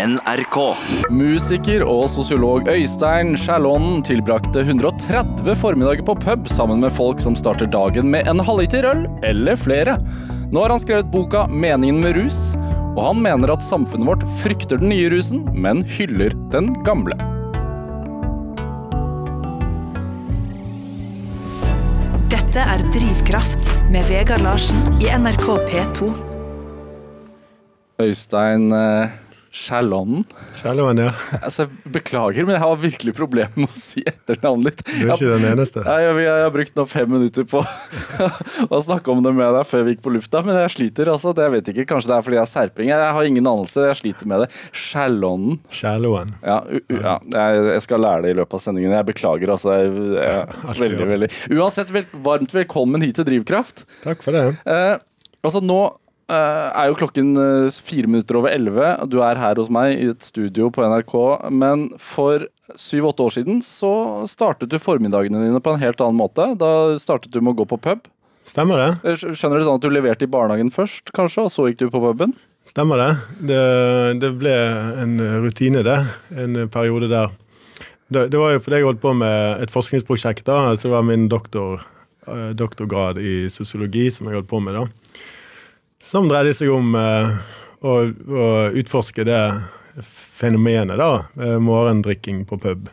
NRK. Musiker og sosiolog Øystein Skjærlånen tilbrakte 130 formiddager på pub sammen med folk som starter dagen med en halvliter øl, eller flere. Nå har han skrevet boka 'Meningen med rus', og han mener at samfunnet vårt frykter den nye rusen, men hyller den gamle. Dette er Drivkraft med Vegard Larsen i NRK P2. Øystein eh, Skjærlånen. Ja. Altså, beklager, men jeg har virkelig problemer med å si etternavnet ditt. Du er ikke den eneste. Jeg, jeg, jeg har brukt nå fem minutter på å snakke om det med deg før vi gikk på lufta, men jeg sliter. altså. Det, jeg vet ikke, Kanskje det er fordi jeg er serping. Jeg har ingen anelse. Jeg sliter med det. Skjælånen. Skjælåen. Ja, ja jeg, skal lære det i løpet av sendingen. Jeg beklager. altså. Jeg, jeg, veldig, veldig. Uansett, vel, varmt velkommen hit til Drivkraft. Takk for det. Eh, altså Nå er jo klokken eh, fire minutter over elleve. Du er her hos meg i et studio på NRK. Men for syv-åtte år siden så startet du formiddagene dine på en helt annen måte. Da startet du med å gå på pub. Stemmer det? Eh, Skjønner du sånn at du leverte i barnehagen først, kanskje, og så gikk du på puben? Stemmer det. Det, det ble en rutine, det. En periode der. Det, det var jo fordi jeg holdt på med et forskningsprosjekt. da, så Det var min doktor, eh, doktorgrad i sosiologi som jeg holdt på med. da. Som dreide seg om eh, å, å utforske det fenomenet, da. eh, morgendrikking på pub.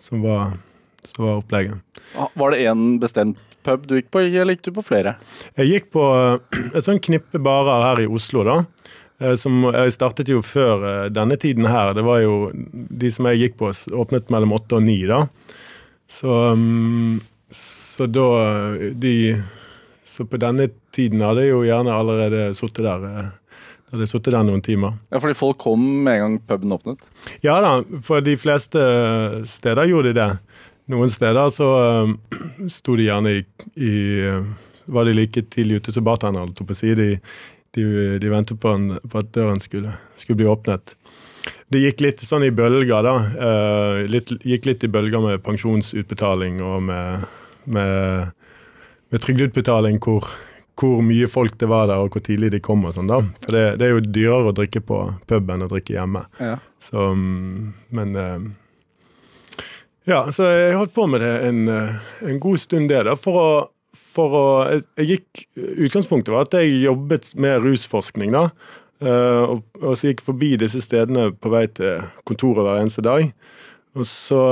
Som var, som var opplegget. Ah, Var det én bestemt pub du gikk på, eller gikk du på flere? Jeg gikk på eh, et sånn knippe barer her i Oslo, da. eh, Som jeg startet jo før denne tiden her. Det var jo De som jeg gikk på, åpnet mellom åtte og ni, da. Så, mm, så da De Så på denne tiden hadde jeg jo gjerne allerede sittet der. eh, Hadde sittet der noen timer. Ja, Fordi folk kom med en gang puben åpnet? Ja da, for de fleste steder gjorde de det. Noen steder så uh, sto de gjerne i, i eh, Var de like tidlig ute som bartenderen, holdt jeg på å si. De, de, de ventet på, en, på at døren skulle, skulle bli åpnet. Det gikk litt sånn i bølger, da. Uh, litt, gikk litt i bølger med pensjonsutbetaling og med, med, med trygdeutbetaling hvor, hvor mye folk det var der, og hvor tidlig de kom. og sånn da. For det, det er jo dyrere å drikke på pub enn å drikke hjemme. Ja. Så, mm, men eh, Ja, så jeg holdt på med det en, eh, en god stund, det. da, for å, for å jeg, jeg gikk, Utgangspunktet var at jeg jobbet med rusforskning. da, eh, og, og så gikk jeg forbi disse stedene på vei til kontoret hver eneste dag. Og så,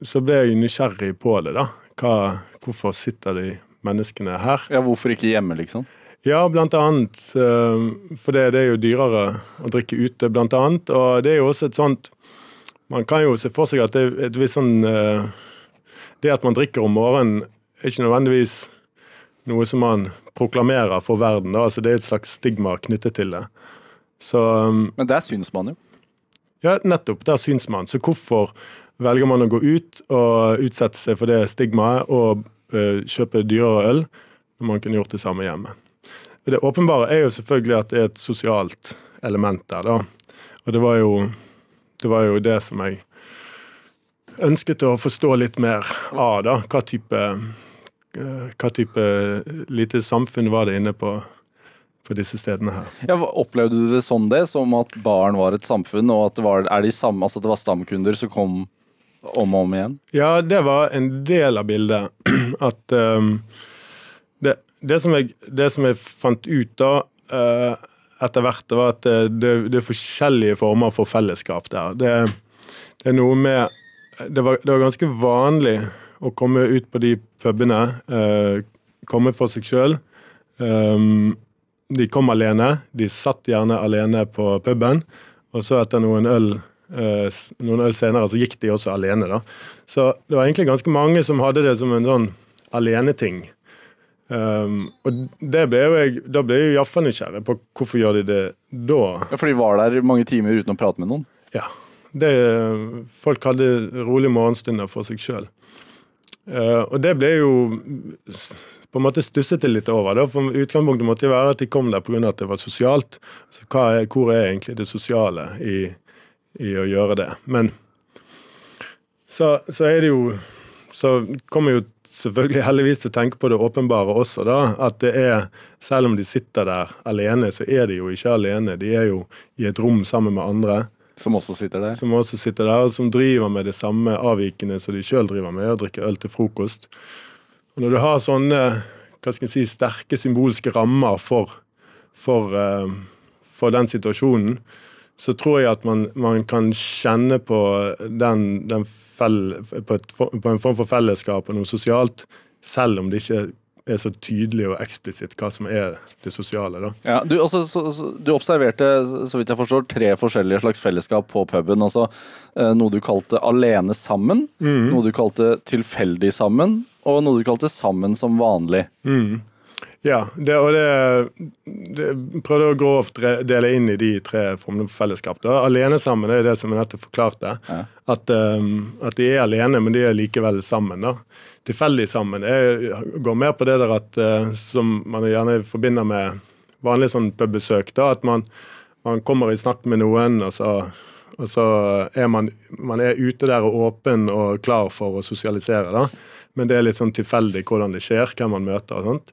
så ble jeg nysgjerrig på det. da, Hva, Hvorfor sitter de menneskene her? ja, hvorfor ikke hjemme, liksom? Ja, blant annet. eh, For det, det er jo dyrere å drikke ute, blant annet. Og det er jo også et sånt Man kan jo se for seg at det er et visst sånn eh, Det at man drikker om morgenen, er ikke nødvendigvis noe som man proklamerer for verden. Da. Altså, det er et slags stigma knyttet til det. Så um, Men der syns man jo. ja, nettopp. Der syns man. Så hvorfor velger man å gå ut og utsette seg for det stigmaet og eh, kjøpe dyrere øl, når man kunne gjort det samme hjemme? Det åpenbare er jo selvfølgelig at det er et sosialt element der, da. Og det var jo det, var jo det som jeg ønsket å forstå litt mer av, da. Hva type, eh, hva type lite samfunn var det inne på, på disse stedene her. Ja, opplevde du det som det? Som at baren var et samfunn, og at det var, de samme, altså at det var stamkunder som kom om og om igjen? Ja, det var en del av bildet. At um, det, det, som jeg, det som jeg fant ut da uh, etter hvert, det var at det, det, det er forskjellige former for fellesskap der. Det, er noe med var, det var ganske vanlig å komme ut på de pubene, uh, komme for seg sjøl. de kom alene. De satt gjerne alene på puben. Og så etter noen øl eh, noen øl senere så gikk de også alene. da. Så det var egentlig ganske mange som hadde det som en sånn aleneting. Um, og det ble jo jeg, da ble jeg iallfall nysgjerrig på hvorfor gjør de det da. Ja, For de var der mange timer uten å prate med noen? Ja. Det, folk hadde rolige morgenstunder for seg sjøl. og det ble jo på en måte stusset det litt over. Da. For Utgangspunktet måtte jo være at de kom der pga. at det var sosialt. Så er, hvor er egentlig det sosiale i, i å gjøre det? Men så, så er det jo Så kommer jo selvfølgelig heldigvis å tenke på det åpenbare også, da. At det er, selv om de sitter der alene, så er de jo ikke alene. De er jo i et rom sammen med andre. Som også sitter der. Som også sitter der, og som driver med det samme avvikende som de sjøl driver med, å drikke øl til frokost. Og Når du har sånne hva skal jeg si, sterke symbolske rammer for, for, uh, for den situasjonen, så tror jeg at man, man kan kjenne på, den, den fell, på, et, på, en form for fellesskap og noe sosialt, selv om det ikke er så tydelig og eksplisitt hva som er det sosiale. da. Ja, du, altså, så, så, du, observerte så vidt jeg forstår, tre forskjellige slags fellesskap på puben. altså eh, Noe du kalte alene sammen, mm. noe du kalte tilfeldig sammen, og noe du kalte sammen som vanlig. Mm. Ja, det, og det, det prøvde å grovt dele inn i de tre formene for fellesskap. Da. Alene sammen det er det som jeg nettopp forklarte. Ja. At, um, at, de er alene, men de er likevel sammen. da tilfeldig sammen. Jeg går mer på det der at uh, som man gjerne forbinder med vanlig sånn pubbesøk, da, at man, man, kommer i snakk med noen, og så, og så er man, man, er ute der og åpen og klar for å sosialisere, da. Men det er litt sånn tilfeldig hvordan det skjer, hvem man møter og sånt.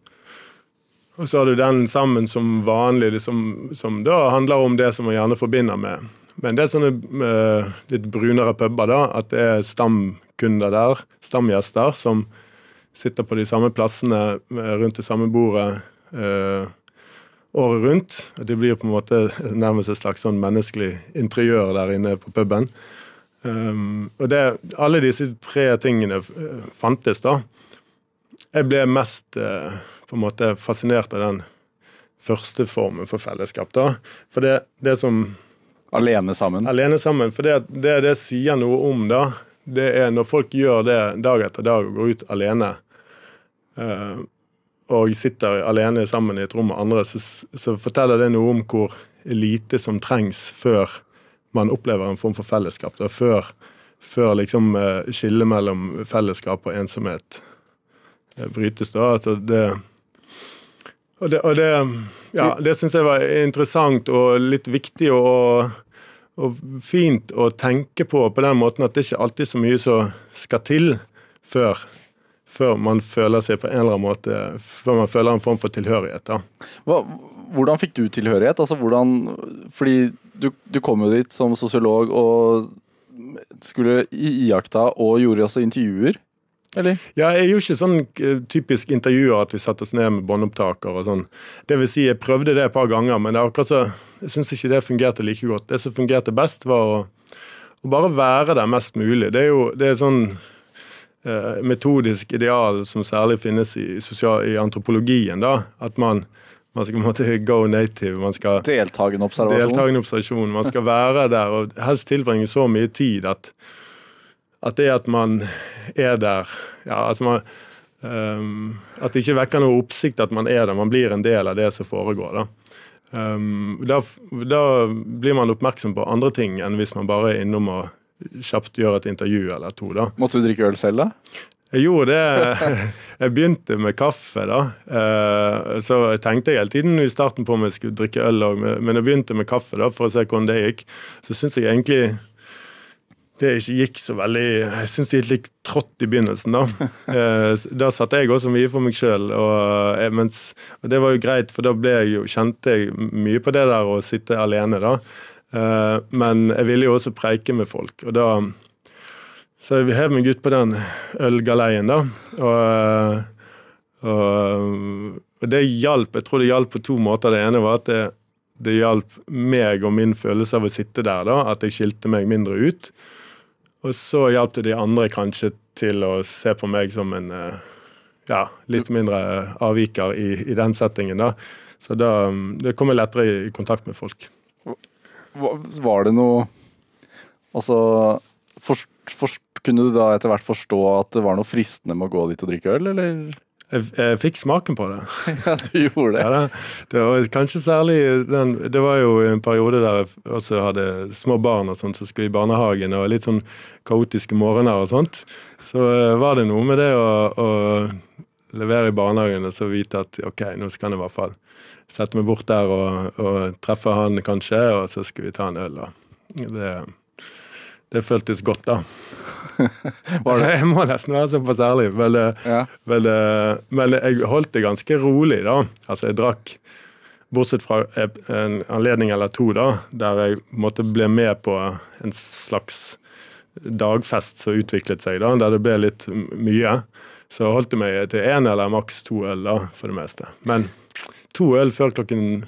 Og så har du den sammen som vanlig, liksom, som da handler om det som man gjerne forbinder med Men det er sånne uh, litt brunere puber, da, at det er stamkunder der, stamgjester, som sitter på de samme plassene rundt det samme bordet uh, året rundt. Det blir på en måte nærmest et slags sånn menneskelig interiør der inne på puben. Um, og det, alle disse tre tingene fantes, da. Jeg ble mest uh, på en måte fascinert av den første formen for fellesskap. da. For det, det som Alene sammen? Alene sammen, For det, det, det sier noe om, da, det er når folk gjør det dag etter dag og går ut alene, uh, og sitter alene sammen i et rom med andre, så, så, forteller det noe om hvor lite som trengs før man opplever en form for fellesskap. Da, før, før liksom uh, skillet mellom fellesskap og ensomhet uh, brytes. da, altså det og det, og det, ja, det syns jeg var interessant og litt viktig og, og fint å tenke på på den måten at det ikke alltid er så mye som skal til før, før, man føler seg på en eller annen måte Før man føler en form for tilhørighet. Hva, hvordan fikk du tilhørighet? Altså hvordan, fordi du, du kom jo dit som sosiolog og skulle iaktta og gjorde også intervjuer eller? Ja, jeg gjorde ikke sånn eh, typisk intervjuer at vi satte oss ned med båndopptaker og sånn. Det vil si, jeg prøvde det et par ganger, men det er akkurat så, jeg syns ikke det fungerte like godt. Det som fungerte best, var å, å bare være der mest mulig. Det er jo det er sånn eh, metodisk ideal som særlig finnes i, sosial, i antropologien. da, At man, man skal måte go native. man skal Deltakende observasjon. Observasjon. Man skal være der og helst tilbringe så mye tid at, at det at man er der ja, altså man, um, At det ikke vekker noe oppsikt at man er der, man blir en del av det som foregår. Da. Um, da, da, blir man oppmerksom på andre ting enn hvis man bare er innom og kjapt gjør et intervju eller to. da. Måtte du drikke øl selv, da? Jeg gjorde det. Jeg begynte med kaffe, da. Uh, så jeg tenkte hele tiden i starten på om jeg skulle drikke øl òg, men jeg begynte med kaffe da, for å se hvordan det gikk. Så syns jeg egentlig det ikke gikk så veldig Jeg syns det gikk litt trått i begynnelsen, da. Eh, da satte jeg også mye for meg sjøl, og, eh, og, det var jo greit, for da jeg jo, kjente jeg mye på det der å sitte alene, da. Eh, men jeg ville jo også preike med folk, og da Så jeg hev meg ut på den ølgaleien, da. Og, og, og det hjalp. Jeg tror det hjalp på to måter. Det ene var at det, det hjalp meg og min følelse av å sitte der, da, at jeg skilte meg mindre ut. Og så hjalp det de andre kanskje til å se på meg som en eh, ja, litt mindre avviker i, i den settingen. da. Så da det kom jeg lettere i, kontakt med folk. Var det noe Altså forst, forst, Kunne du da etter hvert forstå at det var noe fristende med å gå dit og drikke øl, eller? Jeg, jeg, fikk smaken på det. ja, du gjorde det. Ja, det, det var kanskje særlig den, Det var jo en periode der jeg også hadde små barn og sånt som skulle i barnehagen, og litt sånn kaotiske morgener og sånt. Så uh, var det noe med det å, å levere i barnehagen og så vite at ok, nå skal jeg i hvert fall sette meg bort der og, og treffe han kanskje, og så skal vi ta en øl. Og det, det føltes godt, da. jeg må nesten være såpass ærlig, men, ja. men, men, jeg holdt det ganske rolig, da. Altså, jeg drakk Bortsett fra en anledning eller to da, der jeg måtte bli med på en slags dagfest som utviklet seg, da, der det ble litt mye. Så holdt det meg til én eller maks to øl da, for det meste. Men to øl før klokken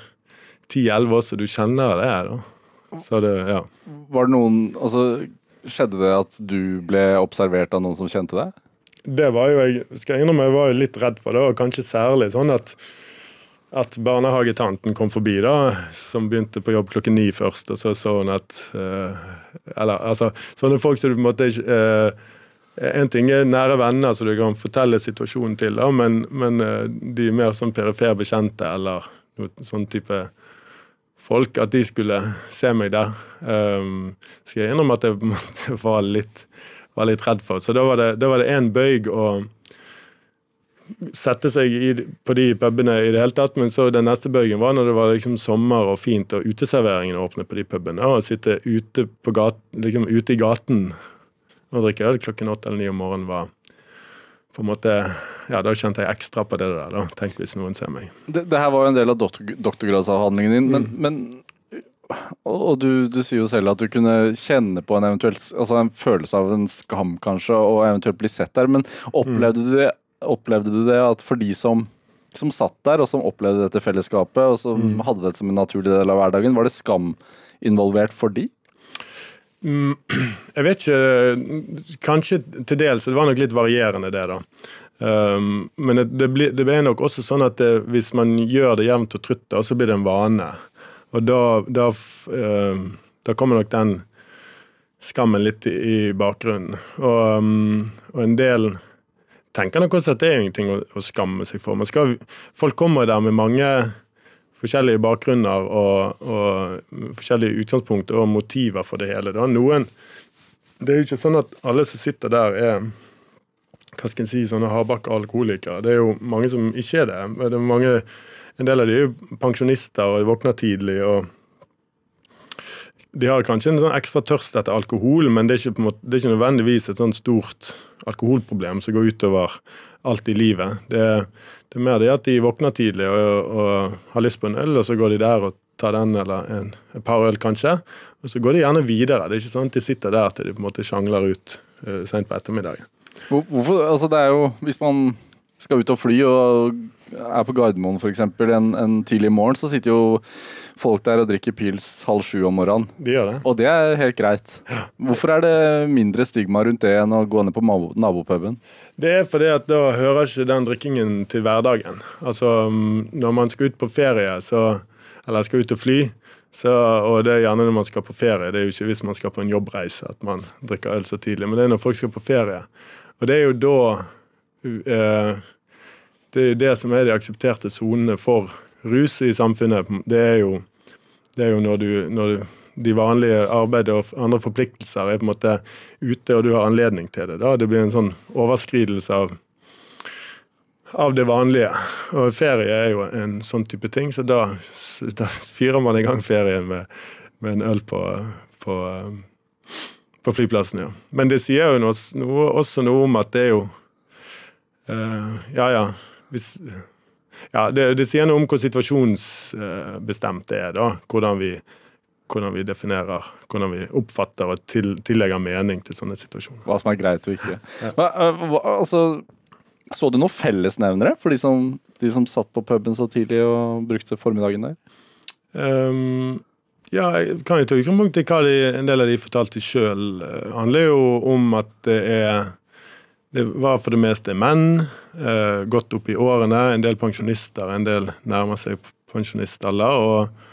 ti-elleve også, du kjenner det. da. Så det, ja. Var det noen Altså, skjedde det at du ble observert av noen som kjente deg? Det var jo jeg skal innrømme, jeg var jo litt redd for det, og kanskje særlig sånn at at barnehagetanten kom forbi, da, som begynte på jobb klokken ni først, og så så hun at uh, Eller altså, sånne folk som du på en måte uh, En ting er nære venner som du kan fortelle situasjonen til, da, men, men uh, de mer sånn perifer bekjente eller noe sånn type folk, at de skulle se meg der, um, skal jeg innrømme at jeg var litt, var litt redd for. Så da var det én bøyg å sette seg i, på de pubene i det hele tatt, men så den neste bøygen var når det var liksom sommer og fint og uteserveringene åpne på de pubene. Og sitte ute, gaten, liksom ute, i gaten og drikke øl klokken åtte eller ni om morgenen var på en måte, ja, Da kjente jeg ekstra på det der. da, Tenk hvis noen ser meg. Det, det her var jo en del av doktor, doktorgradsavhandlingen din, men, mm. men og du, du, sier jo selv at du kunne kjenne på en eventuell, altså en følelse av en skam, kanskje, og eventuelt bli sett der. Men opplevde mm. du det Opplevde du det at for de som, som satt der, og som opplevde dette fellesskapet, og som mm. hadde det som en naturlig del av hverdagen, var det skam involvert for de? Mm, jeg vet ikke. Kanskje til dels. Det var nok litt varierende, det, da. Um, men det, blir, er nok også sånn at det, hvis man gjør det jevnt og trutt, så blir det en vane. Og da, da, uh, da kommer nok den skammen litt i, bakgrunnen. Og, um, og en del tenker nok også at det er ingenting å skamme seg for. Skal, folk kommer der med mange forskjellige bakgrunner og, og, forskjellige utgangspunkt og motiver for det hele. Da. Noen, det er jo ikke sånn at alle som sitter der, er hva skal jeg si, sånne hardbakka alkoholikere. Det er jo mange som ikke er det. det er mange, en del av de er jo pensjonister og våkner tidlig. og de har kanskje en sånn ekstra tørst etter alkohol, men det er ikke, måte, det er ikke nødvendigvis et sånn stort alkoholproblem som går utover alt i livet. Det, det er mer det at de våkner tidlig og, og, har lyst på en øl, og så går de der og tar den eller en, et par øl, kanskje. Og så går de gjerne videre. Det er ikke sånn at de sitter der til de på en måte sjangler ut uh, seint på ettermiddagen. Hvorfor, altså det er jo, Hvis man skal ut og fly og er på Gardermoen f.eks. En, en tidlig morgen, så sitter jo folk der og drikker pils halv sju om morgenen. De gjør det. Og det er helt greit. Hvorfor er det mindre stigma rundt det enn å gå ned på nabopuben? Det er fordi at da hører ikke den drikkingen til hverdagen. Altså når man skal ut på ferie, så, eller skal ut og fly, så, og det er gjerne når man skal på ferie, det er jo ikke hvis man skal på en jobbreise at man drikker øl så tidlig, men det er når folk skal på ferie. Og det er jo da eh, det er det som er de aksepterte sonene for rus i samfunnet. Det er jo, det er jo når, du, når du, de vanlige arbeid og andre forpliktelser er på en måte ute, og du har anledning til det. Da det blir en sånn overskridelse av, av det vanlige. Og ferie er jo en sånn type ting, så da, da fyrer man i gang ferien med, med en øl på, på, på, flyplassen. ja. Men det sier jo noe, også noe om at det er jo uh, Ja, ja hvis, ja, det, det, sier noe om hvor situasjonsbestemt det er. da, Hvordan vi, hvordan vi definerer, hvordan vi oppfatter og til, tillegger mening til sånne situasjoner. Hva som er greit og ikke. Hva, eh, hva, altså, så du noen fellesnevnere for de som, de som satt på puben så tidlig og brukte formiddagen der? Um, ja, jeg kan jo ta utgangspunkt i hva de, en del av de fortalte sjøl. Eh, handler jo om at det er det var for det meste menn, eh, godt opp i årene. En del pensjonister, en del nærmer seg pensjonistalder. Og,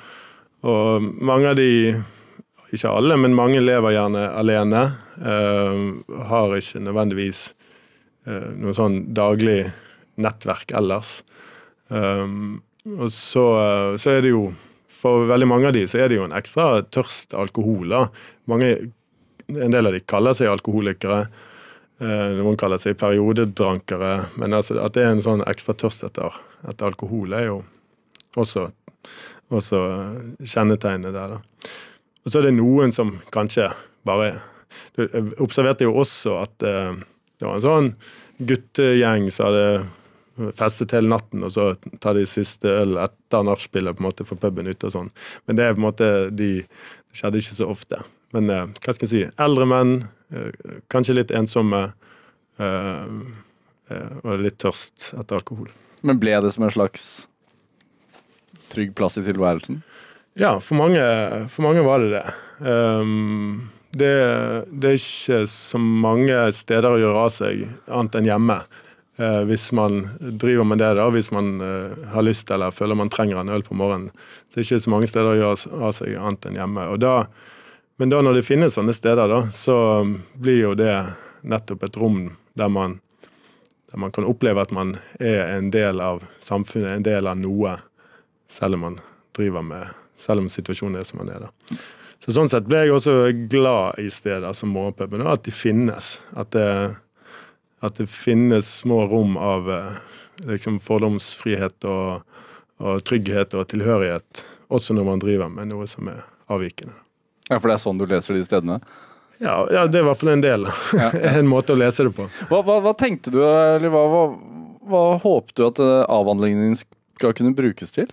og mange av de, ikke alle, men mange lever gjerne alene. Uh, har ikke nødvendigvis uh, noe sånn daglig nettverk ellers. Um, og så, så, er det jo For veldig mange av de så er det jo en ekstra tørst alkohol. da. Mange, en del av de kaller seg alkoholikere. Noen kaller seg periodedrankere. Men altså, at det er en sånn ekstra tørst etter, etter alkohol, er jo også, også kjennetegnet der. da. Og så er det noen som kanskje bare Du observerte jo også at eh, det var en sånn guttegjeng som hadde festet hele natten, og så ta de siste øl etter nachspielet på en måte for puben ute og sånn. Men det er på en måte de skjedde ikke så ofte. Men eh, hva skal jeg si? Eldre menn, eh, kanskje litt ensomme, eh, eh, og litt tørst etter alkohol. Men ble det som en slags trygg plass i tilværelsen? Ja, for mange, for mange var det det. Um, det. Det er ikke så mange steder å gjøre av seg annet enn hjemme. Uh, hvis man driver med det, da, hvis man uh, har lyst eller føler man trenger en øl på morgenen. Så det er ikke så mange steder å gjøre av seg annet enn hjemme. Da, men da når det finnes sånne steder, da, så blir jo det nettopp et rom der man, der man kan oppleve at man er en del av samfunnet, en del av noe, selv om man driver med selv om situasjonen er som den er. da. Så Sånn sett ble jeg også glad i steder som morgenpuben, og at de finnes. At det, at det finnes små rom av eh, liksom fordomsfrihet og, og, trygghet og tilhørighet, også når man driver med noe som er avvikende. Ja, For det er sånn du leser de stedene? Ja, ja det er i hvert fall en del. Ja, ja. en måte å lese det på. Hva, hva, hva tenkte du, eller hva, hva, håpte du at eh, avhandlingen din skal kunne brukes til?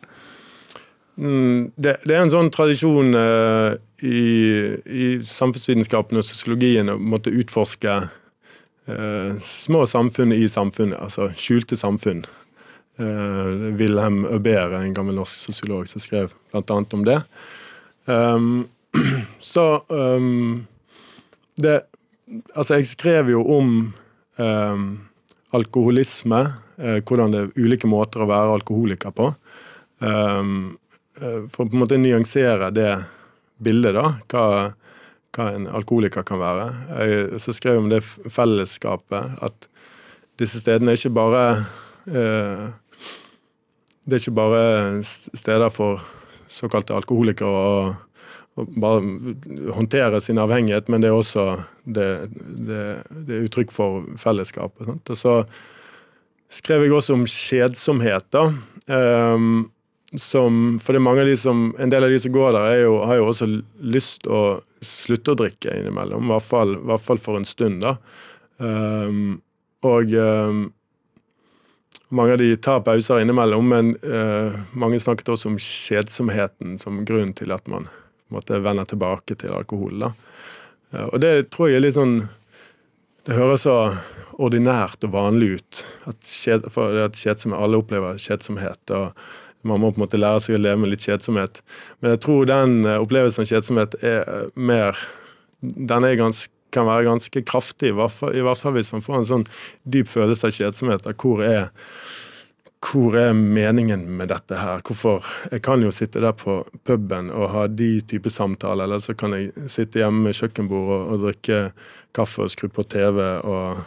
Mm, det, det, er en sånn tradisjon uh, i, i samfunnsvitenskapen og sosiologien å måtte utforske uh, små samfunn i samfunnet, altså skjulte samfunn. Uh, Wilhelm Øber, en gammel norsk sosiolog, som skrev bl.a. om det. Um, så um, det Altså, jeg skrev jo om um, alkoholisme, hvordan det er ulike måter å være alkoholiker på. Um, Eh, for å på en måte nyansere det bildet, da, hva, hva en alkoholiker kan være. Jeg så skrev jeg om det fellesskapet, at disse stedene er ikke bare eh, Det er ikke bare steder for såkalte alkoholikere å, bare håndtere sin avhengighet, men det er også det, det, det er uttrykk for fellesskapet. Og så skrev jeg også om kjedsomhet. da, um, som For de som, en del av de som går der, jo, har jo også lyst å slutte å drikke innimellom. I hvert fall, hvert fall for en stund, da. Um, og um, mange av de tar pauser innimellom, men uh, mange snakket også om kjedsomheten som grunn til at man måtte vende tilbake til alkohol. da. Uh, og det tror jeg er litt sånn Det høres så ordinært og vanlig ut. At, kjed, at kjedsomhet, alle opplever kjedsomhet. og man må på en måte lære seg å leve med litt kjedsomhet. Men jeg tror den eh, opplevelsen av kjedsomhet er eh, mer Den er ganske, kan være ganske kraftig, i hvert, fall, i hvert fall hvis man får en sånn dyp følelse av kjedsomhet. av hvor er hvor er meningen med dette her? Hvorfor? Jeg kan jo sitte der på puben og ha de type samtaler, eller så kan jeg sitte hjemme med kjøkkenbord og, og drikke kaffe og skru på TV og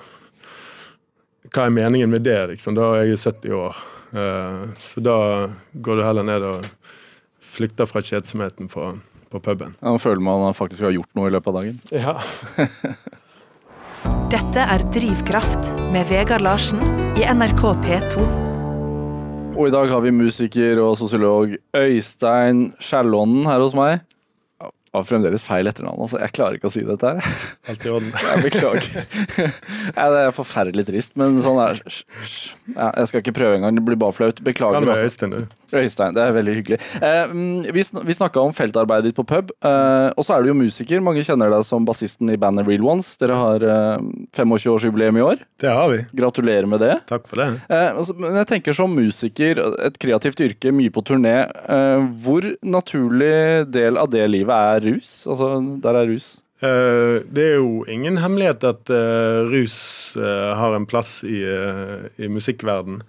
Hva er meningen med det, liksom? Da er jeg 70 år. Eh, så da går du heller ned og flykter fra kjedsomheten på, på puben. Ja, Da føler man faktisk har gjort noe i løpet av dagen. Ja. Dette er Drivkraft med Vegard Larsen i NRK P2. Og i dag har vi musiker og sosiolog Øystein Skjærlånen her hos meg har fremdeles feil etternavn. altså. Jeg klarer ikke å si dette her. Helt i orden. Jeg beklager. det er forferdelig trist, men sånn er ja, Jeg skal ikke prøve engang. Det blir bare flaut. Beklager. Kan være Øystein, du. Øystein, det er veldig hyggelig. Eh, mm, vi vi snakka om feltarbeidet ditt på pub, eh, og så er du jo musiker. Mange kjenner deg som bassisten i bandet Real Ones. Dere har eh, 25-årsjubileum i år. Det har vi. Gratulerer med det. Takk for det. Eh, altså, men jeg tenker som musiker, et kreativt yrke, mye på turné. Eh, hvor naturlig del av det livet er rus? Altså, der er rus. Uh, det er jo ingen hemmelighet at uh, rus uh, har en plass i, i musikkverden.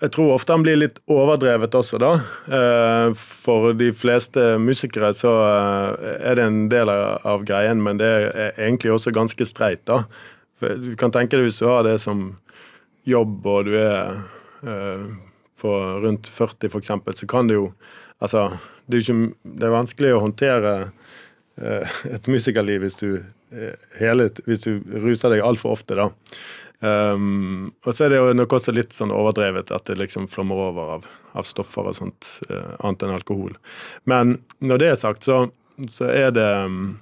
Jeg tror ofte han blir litt overdrevet også, da. Eh, for de fleste musikere så eh, er det en del av greien, men det er egentlig også ganske streit, da. Du kan tenke deg hvis du har det som jobb, og du er eh, på rundt 40 f.eks., så kan det jo Altså, det er, ikke, det er vanskelig å håndtere et musikerliv hvis du, hele, hvis du ruser deg altfor ofte, da. Um, og så er det jo nok også litt sånn overdrevet at det liksom flommer over av, av stoffer og sånt, uh, annet enn alkohol. Men når det er sagt, så, så er det um,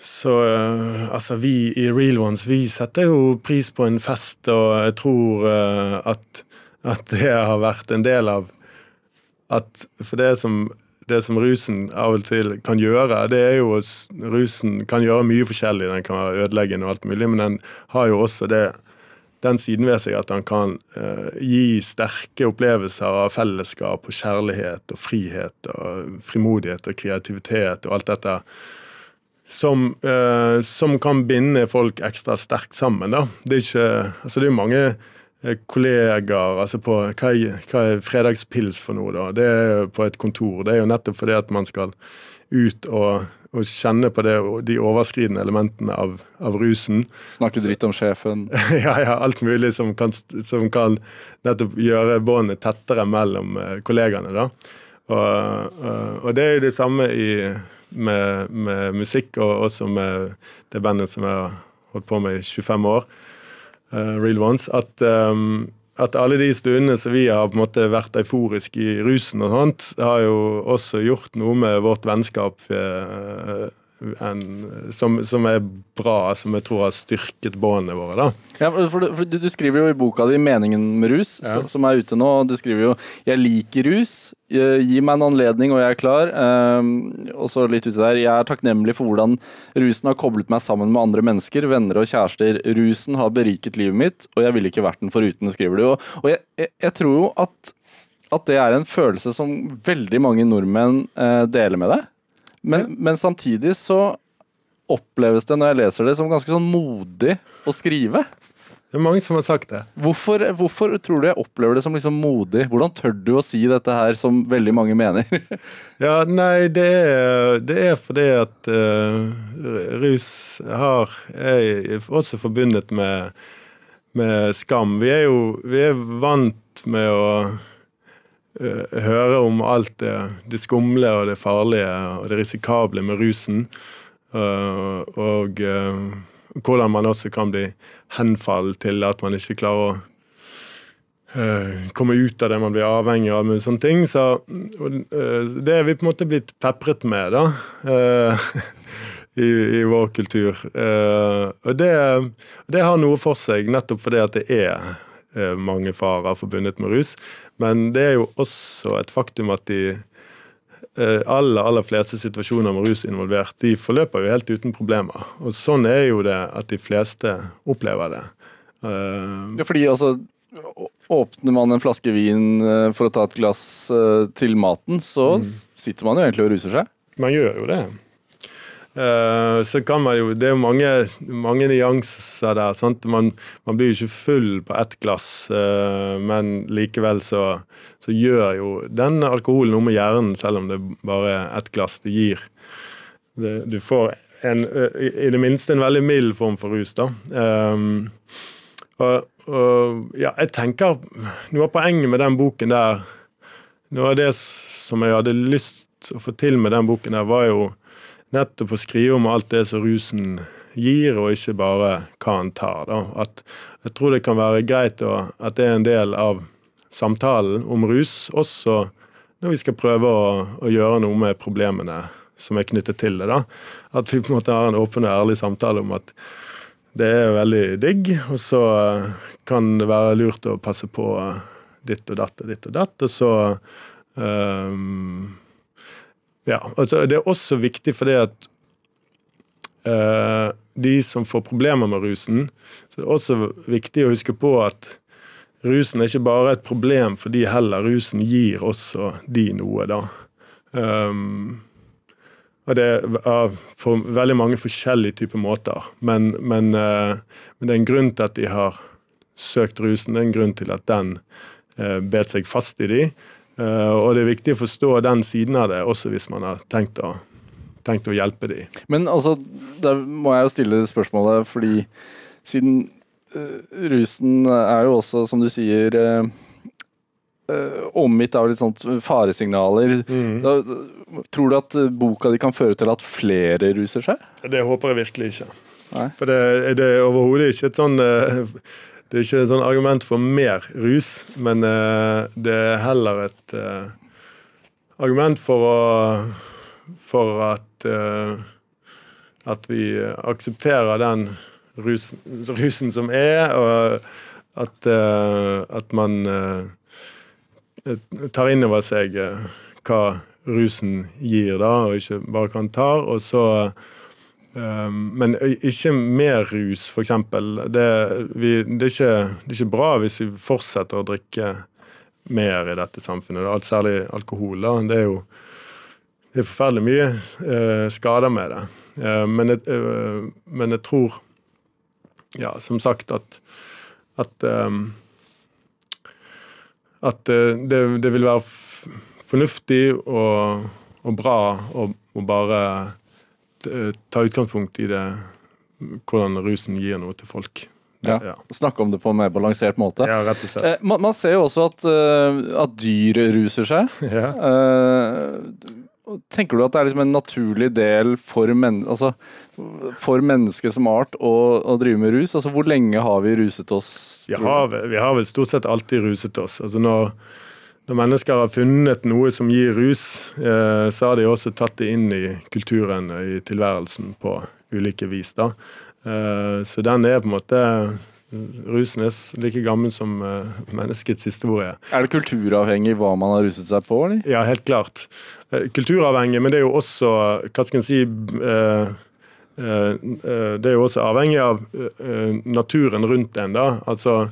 så altså vi i Real Ones vi setter jo pris på en fest, og jeg tror at, at, det har vært en del av at For det som, det som rusen av og til kan gjøre, det er jo rusen kan gjøre mye forskjellig. Den kan være ødeleggende og alt mulig, men den har jo også det den siden ved seg at han kan uh, gi sterke opplevelser av fellesskap og kjærlighet og frihet og frimodighet og kreativitet og alt dette som, uh, som, kan binde folk ekstra sterkt sammen. Da. Det er jo Altså, mange kollegaer altså på, hva er, hva er, fredagspils for noe, da? Det er på et kontor. Det er jo nettopp fordi at man skal ut og, og kjenne på det, de overskridende elementene av, av rusen. Snakke dritt om sjefen. ja, ja, alt mulig som kan, som kan nettopp gjøre båndet tettere mellom eh, kollegaene. da. Og, og, det er jo det samme i med, med, musikk, og også med det bandet som jeg har holdt på med i 25 år, Real Ones, at, um, at alle de stundene som vi har på en måte vært euforiske i rusen og sånt, har jo også gjort noe med vårt vennskap. Uh, en, som, som, er bra, som jeg tror har styrket båndene våre. da. Ja, for, du, for du, du, skriver jo i boka di 'Meningen med rus', ja. som er ute nå. Du skriver jo 'Jeg liker rus', gi meg en anledning og jeg er klar. Um, og så litt ute der, Jeg er takknemlig for hvordan rusen har koblet meg sammen med andre mennesker, venner og kjærester. Rusen har beriket livet mitt, og jeg ville ikke vært den foruten, skriver du. Og, og jeg, jeg, jeg, tror jo at, at det er en følelse som veldig mange nordmenn eh, deler med deg. Men, men, samtidig så oppleves det når jeg leser det som ganske sånn modig å skrive. Det er mange som har sagt det. Hvorfor, hvorfor tror du jeg opplever det som liksom modig? Hvordan tør du å si dette her, som veldig mange mener? ja, nei, det er, det er fordi at uh, rus har, er også forbundet med, med skam. Vi er jo vi er vant med å høre om alt det, det, skumle og det farlige og det risikable med rusen. Uh, og uh, hvordan man også kan bli henfallet til at man ikke klarer å komme ut av det man blir avhengig av. med sånne ting, så Det er vi på en måte blitt pepret med, da. I, i, vår kultur. og det, det, har noe for seg, nettopp fordi at det er mange farer forbundet med rus. Men det er jo også et faktum at de eh, aller, aller fleste situasjoner med rus involvert, de forløper jo helt uten problemer. Og sånn er jo det at de fleste opplever det. Uh, ja, fordi altså Åpner man en flaske vin eh, for å ta et glass til maten, så mm. sitter man jo egentlig og ruser seg. Man gjør jo det. Uh, så kan man jo Det er jo mange, mange nyanser der. sant? Man, man, blir jo ikke full på ett glass, uh, men likevel så, så, gjør jo den alkoholen noe med hjernen, selv om det bare er ett glass. Det gir det, Du får en, uh, i det minste en veldig mild form for rus, da. Um, og, og, ja, jeg tenker Noe av poenget med den boken der Noe av det som jeg hadde lyst å få til med den boken der, var jo nettopp å skrive om alt det som rusen gir, og ikke bare hva han tar. Da. At jeg tror det kan være greit å, at det er en del av samtalen om rus, også når vi skal prøve å, å, gjøre noe med problemene som er knyttet til det. da. At vi på en måte har en åpen og ærlig samtale om at det er veldig digg, og så kan det være lurt å passe på ditt og datt og ditt og datt, og så um, ja, altså Det er også viktig fordi at uh, de som får problemer med rusen, så det er også viktig å huske på at rusen er ikke bare et problem for de heller rusen gir også de noe, da. Um, og det er på veldig mange forskjellige typer måter. Men, men, uh, men, det er en grunn til at de har søkt rusen. Det er en grunn til at den uh, bet seg fast i de. Eh, og det er viktig å forstå den siden av det, også hvis man har tenkt å, tenkt å hjelpe dem. Men altså, da må jeg jo stille spørsmålet, fordi siden uh, rusen er jo også, som du sier uh, uh, omgitt av litt sånt faresignaler. Mm. Da, tror du at boka di kan føre til at flere ruser seg? Det håper jeg virkelig ikke. Nei. For det, det er overhodet ikke et sånn det er ikke et sånn argument for mer rus, men uh, det er heller et uh, argument for, å, for at uh, at vi aksepterer den rusen, rusen som er, og at, at man tar inn over seg hva rusen gir, da, og ikke bare kan ta. Og så Men ikke mer rus, f.eks. Det, det, er ikke, det er ikke bra hvis vi fortsetter å drikke mer i dette samfunnet. Alt, særlig alkohol. Da. Det er jo det er forferdelig mye eh, skader med det. Eh, men, jeg, eh, men, jeg, tror, ja, som sagt, at at, um, at det, det, vil være fornuftig og, og bra å, bare ta utgangspunkt i det hvordan rusen gir noe til folk. Ja, ja. Snakke om det på en mer balansert måte. Ja, rett og slett. Eh, man, man, ser jo også at, uh, at dyr ruser seg. Ja. Tenker du at det er liksom en naturlig del for, men, altså, for mennesket som art å, å, drive med rus? Altså, Hvor lenge har vi ruset oss? Vi har, vi har, vel stort sett alltid ruset oss. Altså, når, når mennesker har funnet noe som gir rus, eh, så har de også tatt det inn i kulturen og i tilværelsen på ulike vis. da. Eh, så den er på en måte Rusen er like gammel som uh, menneskets historie. Er det kulturavhengig hva man har ruset seg på? Eller? Ja, helt klart. Kulturavhengig, men det er jo også hva skal en si Det er jo også avhengig av naturen rundt en. da. Altså,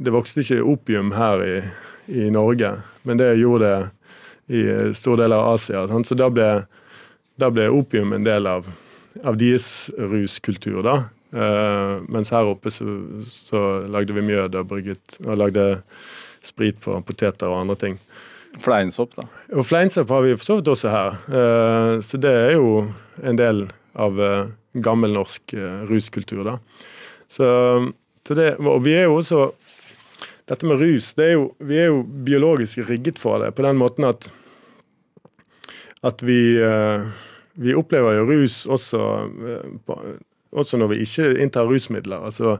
Det vokste ikke opium her i, i Norge, men det gjorde det i store deler av Asia. Sant? Så da ble, da ble, opium en del av, av deres ruskultur. da. Uh, mens her oppe så, så, lagde vi mjød og brygget og lagde sprit på poteter og andre ting. Fleinsopp, da? Og fleinsopp har vi for så vidt også her. Uh, så det er jo en del av uh, gammel norsk ruskultur, da. Så det, og vi er jo også Dette med rus, er jo, vi er jo biologisk rigget for det på den måten at at vi, vi opplever jo rus også også når vi ikke inntar rusmidler. altså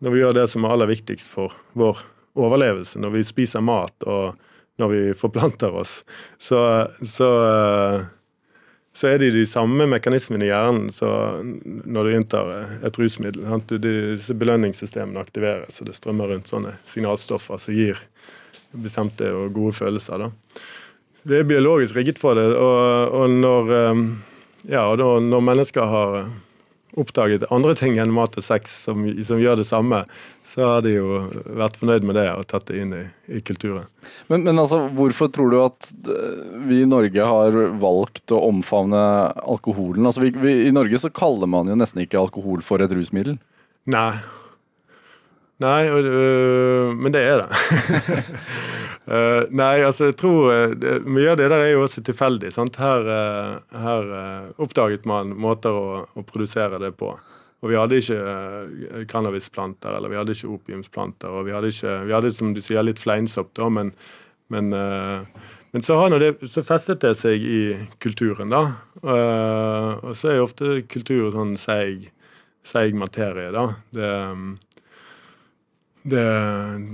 Når vi gjør det som er aller viktigst for vår overlevelse, når vi spiser mat og når vi forplanter oss, så, så, så er det de samme mekanismene i hjernen når du inntar et rusmiddel. Disse belønningssystemene aktiveres, og det strømmer rundt sånne signalstoffer som gir bestemte og gode følelser. Da. Det er biologisk rigget for det, og, og når, ja, og når mennesker har oppdaget andre ting enn mat og sex som, som, gjør det samme, så har de jo vært fornøyd med det og tatt det inn i, i kulturen. Men, men, altså, hvorfor tror du at eh, vi i Norge har valgt å omfavne alkoholen? Altså, vi, vi, I Norge så kaller man jo nesten ikke alkohol for et rusmiddel. Nei. Nei, øh, men det er det. Uh, nei, altså jeg tror uh, Mye av det der er jo også tilfeldig. sant? Her, uh, her oppdaget man måter å, å, produsere det på. Og vi hadde ikke cannabisplanter eller vi hadde ikke opiumsplanter. Og vi hadde, ikke, vi hadde som du sier, litt fleinsopp, da, men, men, men så, har det, så festet det seg i kulturen, da. og så er jo ofte kultur sånn seig, seig materie, da. Det um, det,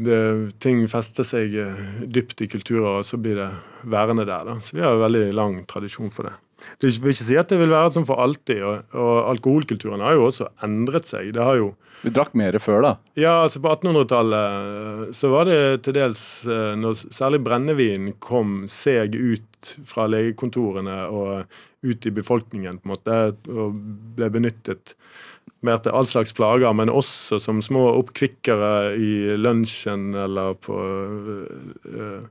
det, ting fester seg eh, dypt i kulturer, og så blir det værende der. Da. Så vi har en veldig lang tradisjon for det. Det vil ikke si at det vil være sånn for alltid. Og, og alkoholkulturen har jo også endret seg. Det har jo vi drakk mer før, da? Ja, altså på 1800-tallet eh, så var det til dels eh, når særlig brennevin kom seg ut fra legekontorene og ut i befolkningen på en måte, og ble benyttet mer til all slags plager, men også som små oppkvikkere i lunsjen eller på uh,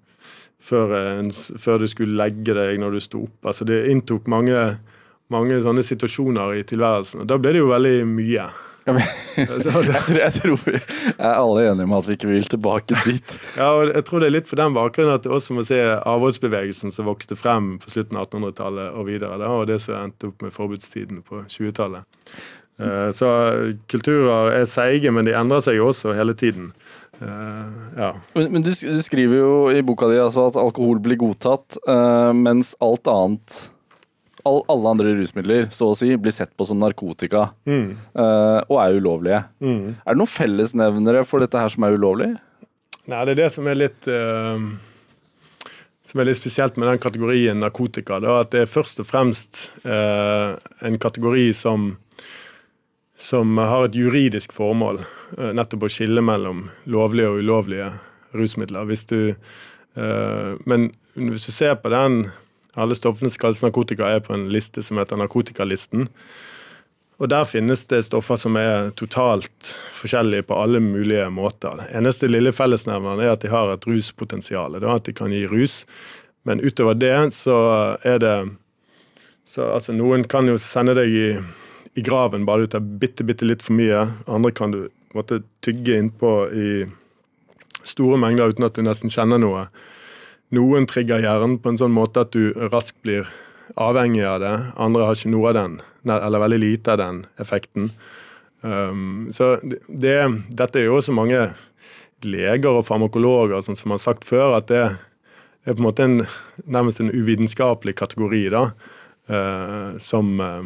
før, en, før, du skulle legge deg når du sto opp. Altså Det inntok mange, mange sånne situasjoner i tilværelsen. og Da ble det jo veldig mye. Ja, men, jeg, tror vi er alle enige om at vi ikke vil tilbake dit. ja, og jeg tror det er litt for den bakgrunnen at det også må se avholdsbevegelsen som vokste frem på slutten av 1800-tallet og videre, da, og det som endte opp med forbudstiden på 20-tallet. Eh, så kulturer er seige, men de endrer seg også hele tiden. Uh, ja. Men, men du, du, skriver jo i boka di altså at alkohol blir godtatt, uh, mens alt annet all, Alle andre rusmidler så å si, blir sett på som narkotika mm. uh, og er ulovlige. Mm. Er det noen fellesnevnere for dette her som er ulovlig? Nei, det er det som er litt som er litt spesielt med den kategorien narkotika. Da, at det er først og fremst en kategori som som har et juridisk formål, eh, nettopp å skille mellom lovlige og ulovlige rusmidler. Hvis du, eh, men hvis du ser på den Alle stoffene som kalles narkotika, er på en liste som heter Narkotikalisten. Og Der finnes det stoffer som er totalt forskjellige på alle mulige måter. Eneste lille fellesnevneren er at de har et ruspotensial. At de kan gi rus. Men utover det så er det så altså, Noen kan jo sende deg i, i graven bare du tar bitte, bitte litt for mye. Andre kan du måtte tygge innpå i store mengder uten at du nesten kjenner noe. Noen trigger hjernen på en sånn måte at du raskt blir avhengig av det. Andre har ikke noe av den, eller veldig lite av den effekten. Um, så det, dette er jo også mange leger og farmakologer sånn som har sagt før, at det er på en måte en, nærmest en uvitenskapelig kategori. da, uh, som, uh,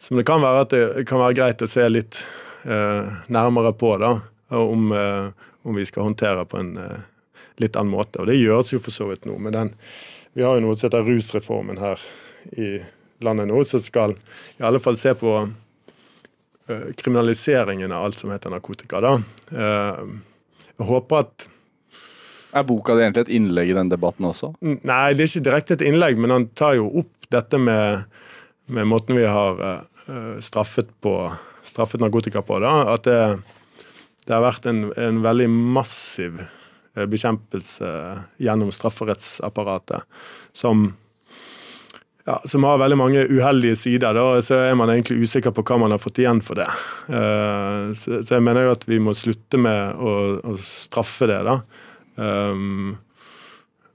som det kan være at det kan være greit å se litt eh, nærmere på. da, om, om, vi skal håndtere på en litt annen måte. Og det gjøres jo for så vidt nå. Men den vi har jo noe som heter rusreformen her i landet nå, som skal i alle fall se på uh, kriminaliseringen av alt som heter narkotika. da. Uh, jeg håper at Er boka di egentlig et innlegg i den debatten også? Nei, det er ikke direkte et innlegg, men han tar jo opp dette med, med måten vi har uh, straffet, på, straffet narkotika på. da, At det, det har vært en, en veldig massiv Eh, bekjempelse gjennom strafferettsapparatet, som, ja, som har veldig mange uheldige sider. Da, så er man egentlig usikker på hva man har fått igjen for det. Eh, så, jeg mener jo at vi må slutte med å, å straffe det. da. Um,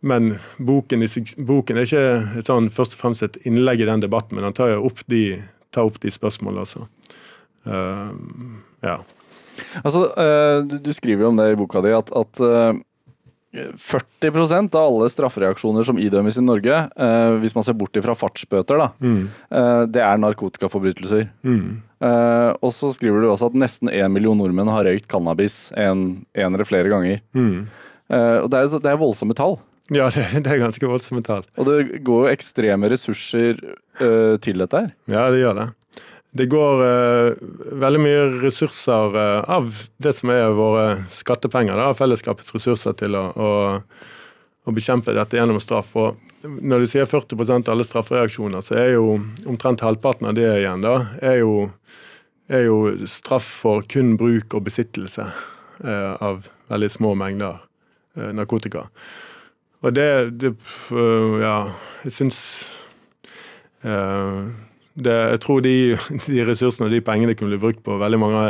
men boken, boken, er ikke et sånn, først og fremst et innlegg i den debatten, men han tar jo opp de, tar opp de spørsmålene altså. Uh, ja. Altså, uh, du skriver jo om det i boka di at, at uh, eh, 40% av alle straffereaksjoner som idømmes i Norge, hvis man ser bort fra fartsbøter, da, mm. det er narkotikaforbrytelser. Mm. og så skriver du også at nesten én million nordmenn har røykt cannabis en, en eller flere ganger. Mm. og det er, det er voldsomme tall. Ja, det, det, er ganske voldsomme tall. Og det går jo ekstreme ressurser til dette her. Ja, det gjør det. Det går uh, veldig mye ressurser uh, av det som er våre skattepenger, da, fellesskapets ressurser til å, å, å, bekjempe dette gjennom straff. Og når du sier 40% av alle straffereaksjoner, så er jo omtrent halvparten av det igjen da, er jo, er jo straff for kun bruk og besittelse uh, av veldig små mengder narkotika. Og det, det Ja, jeg syns det, jeg tror de, de, ressursene og de pengene kunne bli brukt på veldig mange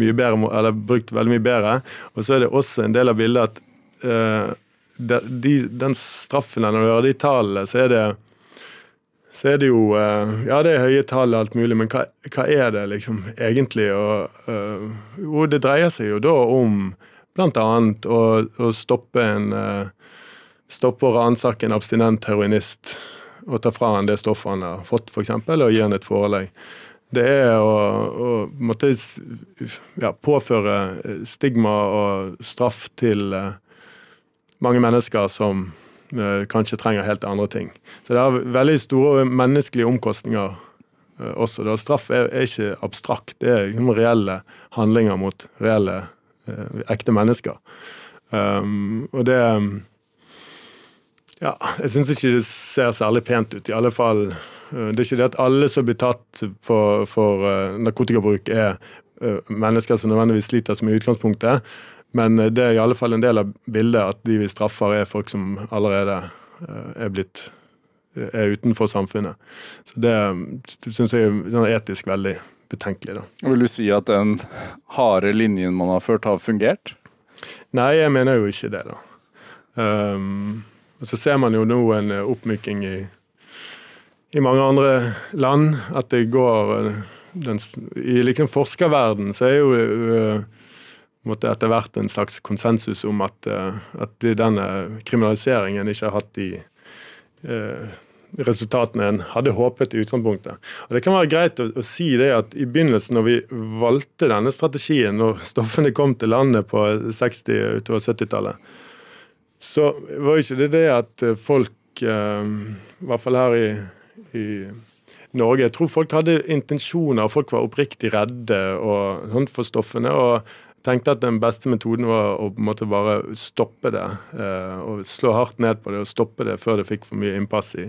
mye bedre, eller brukt veldig mye bedre. Og så er det også en del av bildet at uh, de, den straffen, når du hører de tallene, så er det så er det jo uh, Ja, det er høye tall og alt mulig, men hva, hva er det liksom egentlig? Og, uh, jo, det dreier seg jo da om bl.a. Å, å stoppe en Stoppe å ransake en abstinent heroinist og ta fra han det stoffet han har fått, f.eks., og gi han et forelegg. Det er å, å måtte, ja, påføre stigma og straff til uh, mange mennesker som uh, kanskje trenger helt andre ting. Så det har veldig store menneskelige omkostninger også. Da. Straff er, er, ikke abstrakt, det er liksom reelle handlinger mot reelle, ekte mennesker. Um, og det ja, jeg syns ikke det ser særlig pent ut. I alle fall eh, Det er ikke det at alle som blir tatt for, for uh, narkotikabruk, er uh, mennesker som nødvendigvis sliter som i utgangspunktet. Men det er i alle fall en del av bildet at de vi straffer, er folk som allerede er blitt er utenfor samfunnet. Så det, det syns jeg er sånn etisk veldig betenkelig. Da. Vil du si at den harde linjen man har ført, har fungert? Nei, jeg mener jo ikke det, da. Um, og Så ser man jo nå en eh, oppmyking i, i mange andre land. At det går eh, den, I liksom forskerverden så er jo uh, måtte etter hvert en slags konsensus om at, at denne kriminaliseringen ikke har hatt de eh, resultatene en hadde håpet i utgangspunktet. Og Det kan være greit å, å, si det at i begynnelsen, når vi valgte denne strategien, når stoffene kom til landet på 60- utover 70-tallet, så var ikke det det at eh, folk, eh, i hvert fall her i, i Norge. Jeg tror folk hadde intensjoner, og folk var oppriktig redde og, sånt for stoffene. og tenkte at den beste metoden var å på en måte bare stoppe det. Eh, og Slå hardt ned på det og stoppe det før det fikk for mye innpass i,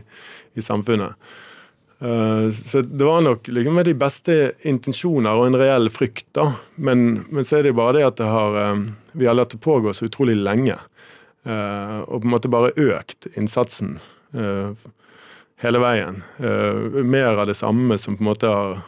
i samfunnet. Så det var nok liksom med de beste intensjoner og en reell frykt, da. Men, men så er det bare det at det har, vi har latt det pågå så utrolig lenge. Eh, og på en måte bare økt innsatsen hele veien. Mer av det samme som på en måte har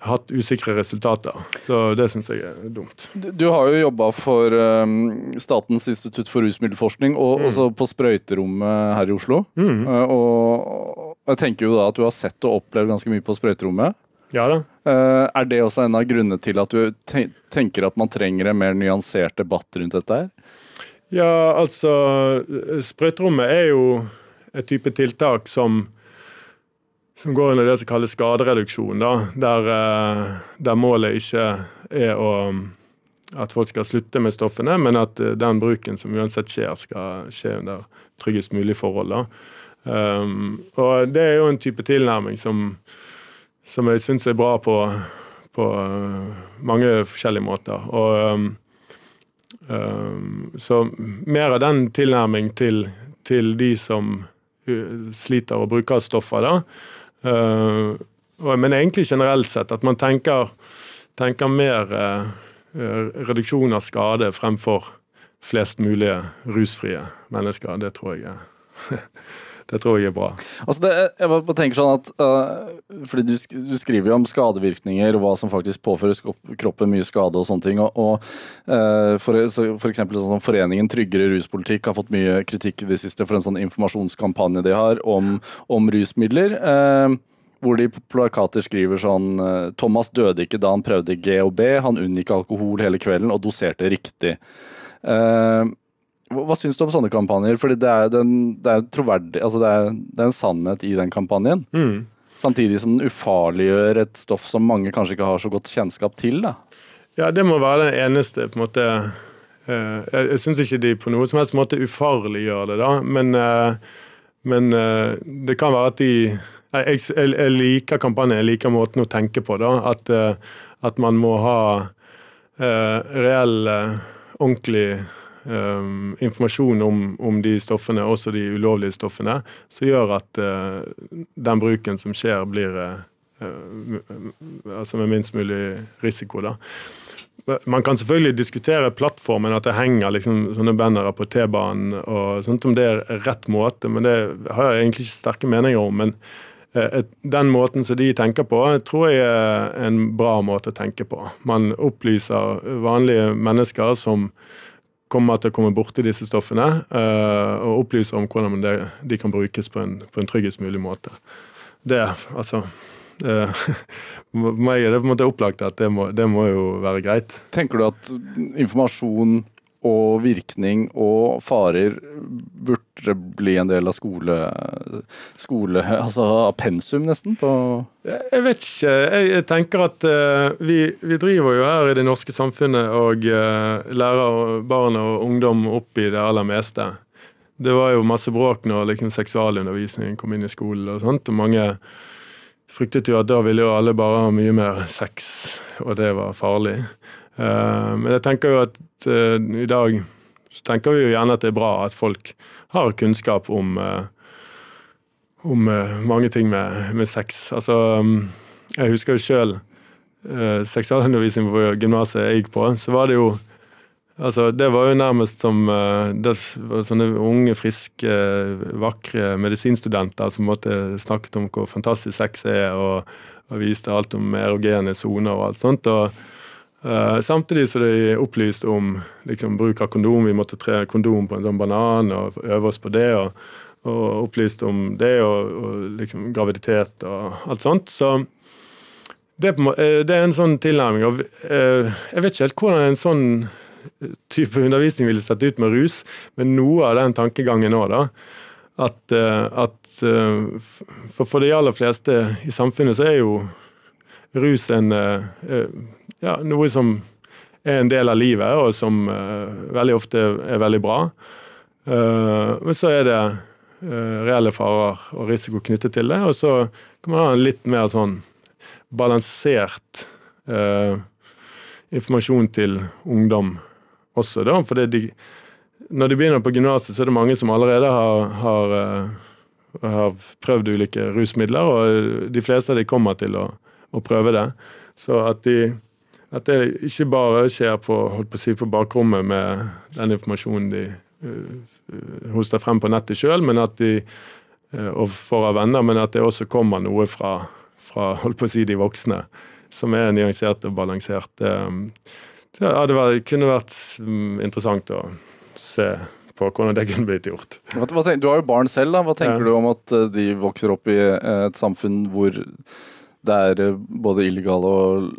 hatt usikre resultater. Så det syns jeg er dumt. Du, du har jo jobba for um, Statens institutt for rusmiddelforskning, og mm. også på sprøyterommet her i Oslo. Mm. Uh, og jeg tenker jo da at du har sett og opplevd ganske mye på sprøyterommet. Ja da. Uh, er det også en av grunnene til at du tenker at man trenger en mer nyansert debatt rundt dette her? Ja, altså Sprøyterommet er jo et type tiltak som som går under det som kalles skadereduksjon, da, der, eh, der, målet ikke er å, at folk skal slutte med stoffene, men at eh, den bruken som uansett skjer, skal skje under tryggest mulig forhold. Um, og det er jo en type tilnærming som, som jeg syns er bra på, på uh, mange forskjellige måter. Og um, Så mer av den tilnærming til, til de som uh, sliter og bruker stoffer, da, Uh, men egentlig generelt sett at man tenker, tenker mer uh, reduksjon av skade fremfor flest mulige rusfrie mennesker. Det tror jeg er Det tror jeg er bra. Altså det, jeg bare tenker sånn at uh, fordi du, du, skriver jo om skadevirkninger og hva som faktisk påfører kroppen mye skade og sånne ting. Og, og uh, for, for eksempel sånn Foreningen Tryggere ruspolitikk har fått mye kritikk i det siste for en sånn informasjonskampanje de har om, om rusmidler. Uh, hvor de på plakater skriver sånn Thomas døde ikke da han prøvde GHB, han unngikk alkohol hele kvelden og doserte riktig. Uh, hva syns du om sånne kampanjer? Fordi det er, den, det er troverdig, altså det er, det er, en sannhet i den kampanjen. Mm. Samtidig som den ufarliggjør et stoff som mange kanskje ikke har så godt kjennskap til. da. Ja, det må være den eneste på en måte eh, Jeg, jeg syns ikke de på noen som helst måte ufarliggjør det, da. Men, eh, men eh, det kan være at de jeg, jeg, jeg, liker kampanjen, jeg liker måten å tenke på. da, At, at man må ha reell, ordentlig um, informasjon om, om, de stoffene, også de ulovlige stoffene, som gjør at uh, den bruken som skjer, blir uh, altså med minst mulig risiko. da. Man kan selvfølgelig diskutere plattformen, at det henger liksom sånne bannere på T-banen, og sånt om det er rett måte, men det har jeg egentlig ikke sterke meninger om. men den måten som de tenker på, tror jeg er en bra måte å tenke på. Man opplyser vanlige mennesker som kommer til å komme borti disse stoffene uh, og opplyse om hvordan de kan brukes på en, på en tryggest mulig måte. Det, altså uh, meg er det på en måte opplagt at det må, det må jo være greit. Tenker du at informasjon og virkning og farer burde bli en del av skole, skole altså av pensum, nesten? på Jeg vet ikke. Jeg, tenker at uh, vi, vi, driver jo her i det norske samfunnet og uh, lærer barn og ungdom opp i det aller meste. Det var jo masse bråk når liksom, seksualundervisningen kom inn i skolen, og sånt, og mange fryktet jo at da ville jo alle bare ha mye mer sex, og det var farlig. Uh, men jeg tenker jo at uh, i dag så tenker vi jo gjerne at det er bra at folk har kunnskap om, uh, om mange ting med, med sex. Altså, um, jeg husker jo sjøl uh, seksualundervisning på gymnaset jeg gikk på. Så var det jo Altså, det var jo nærmest som det var sånne unge, friske, vakre medisinstudenter som måtte snakket om hvor fantastisk sex er, og, og viste alt om erogene soner og alt sånt. og Uh, samtidig så de opplyst om liksom, bruk av kondom. Vi måtte tre kondom på en sånn banan og øve oss på det. Og, og opplyst om det og, og liksom, graviditet og alt sånt. Så det, eh, det er en sånn tilnærming. Og, uh, jeg vet ikke helt hvordan en sånn type undervisning ville sett ut med rus, men noe av den tankegangen òg, da. At, uh, at for, for de aller fleste i samfunnet så er jo rus en ja, noe som er en del av livet, og som uh, veldig ofte er veldig bra. Men så er det reelle farer og risiko knyttet til det. Og så kan man ha en litt mer sånn balansert eh, informasjon til ungdom også, da. For de, når de begynner på gymnaset, så er det mange som allerede har, har, har, prøvd ulike rusmidler, og de fleste av de kommer til å, å prøve det. Så at, de, at, det ikke bare skjer på, på si, på bakrommet med den informasjonen de uh, hoster frem på nettet sjøl, men at de uh, og får av venner, men at det også kommer noe fra, fra holdt på å si, de voksne som er nyansert og balansert. Det, det vært, kunne vært um, interessant å se på hvordan det kunne blitt gjort. Hva, hva tenker, du har jo barn selv. da. Hva tenker ja. du om at eh, de vokser opp i eh, et samfunn hvor det er eh, både illegale og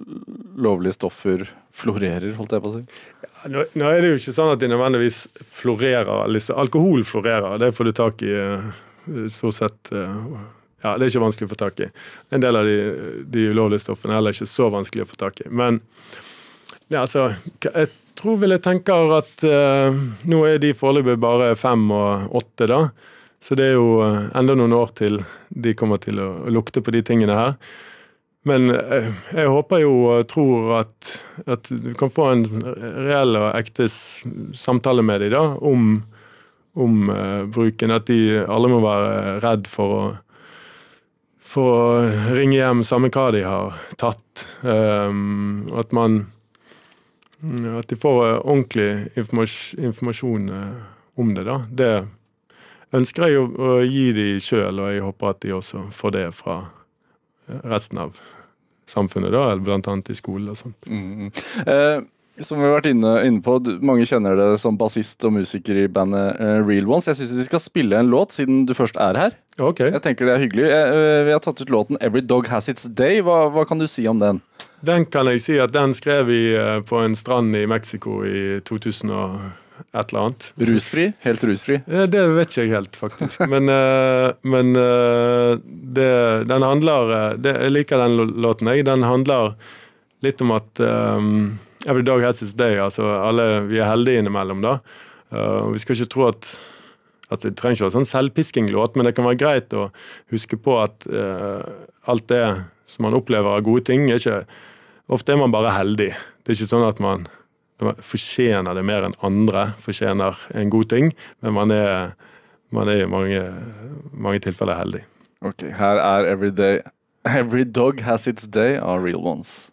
lovlige stoffer florerer, holdt jeg på å si? Ja, nå, nå, er det jo ikke sånn at de nødvendigvis florerer. Liksom. Alkohol florerer, det får du tak i stort sett ja, det er ikke vanskelig å få tak i. En del av de, de ulovlige stoffene er heller ikke så vanskelig å få tak i. Men ja, altså, jeg tror vel jeg tenker at uh, nå er de foreløpig bare fem og åtte, da. Så det er jo uh, enda noen år til de kommer til å, lukte på de tingene her. Men uh, jeg håper jo og tror at, at, du kan få en reell og ekte samtale med dem da, om, om bruken. At de alle må være redd for å for å ringe hjem samme hva de har tatt. Um, at man At de får eh, ordentlig informasjon eh, om det, da. Det ønsker jeg å, gi de sjøl, og jeg håper at de også får det fra eh, resten av samfunnet, da, eller annet i skolen og sånt. Mm. Eh, som vi har vært inne, inne, på, mange kjenner det som bassist og musiker i bandet uh, Real Ones. Jeg syns vi skal spille en låt, siden du først er her. Ok. Jeg tenker det er hyggelig. Jeg, uh, vi har tatt ut låten 'Every Dog Has Its Day'. Hva, hva, kan du si om den? Den kan jeg si at den skrev vi på en strand i Mexico i 2000 og et eller annet. Rusfri? Helt rusfri? Det vet ikke jeg helt, faktisk. Men, men det, den handler det, Jeg liker den låten, jeg. Den handler litt om at um, Every dog has its day. altså alle, Vi er heldige innimellom, da. Uh, vi skal ikke tro at altså Det trenger ikke være sånn selvpisking-låt, men det kan være greit å huske på at uh, alt det som man opplever av gode ting, er ikke Ofte er man bare heldig. Det er ikke sånn at man, man fortjener det mer enn andre fortjener en god ting, men man er, man er i mange, mange tilfeller heldig. Ok, Her er Every, day, Every Dog Has Its Day av Real Ones.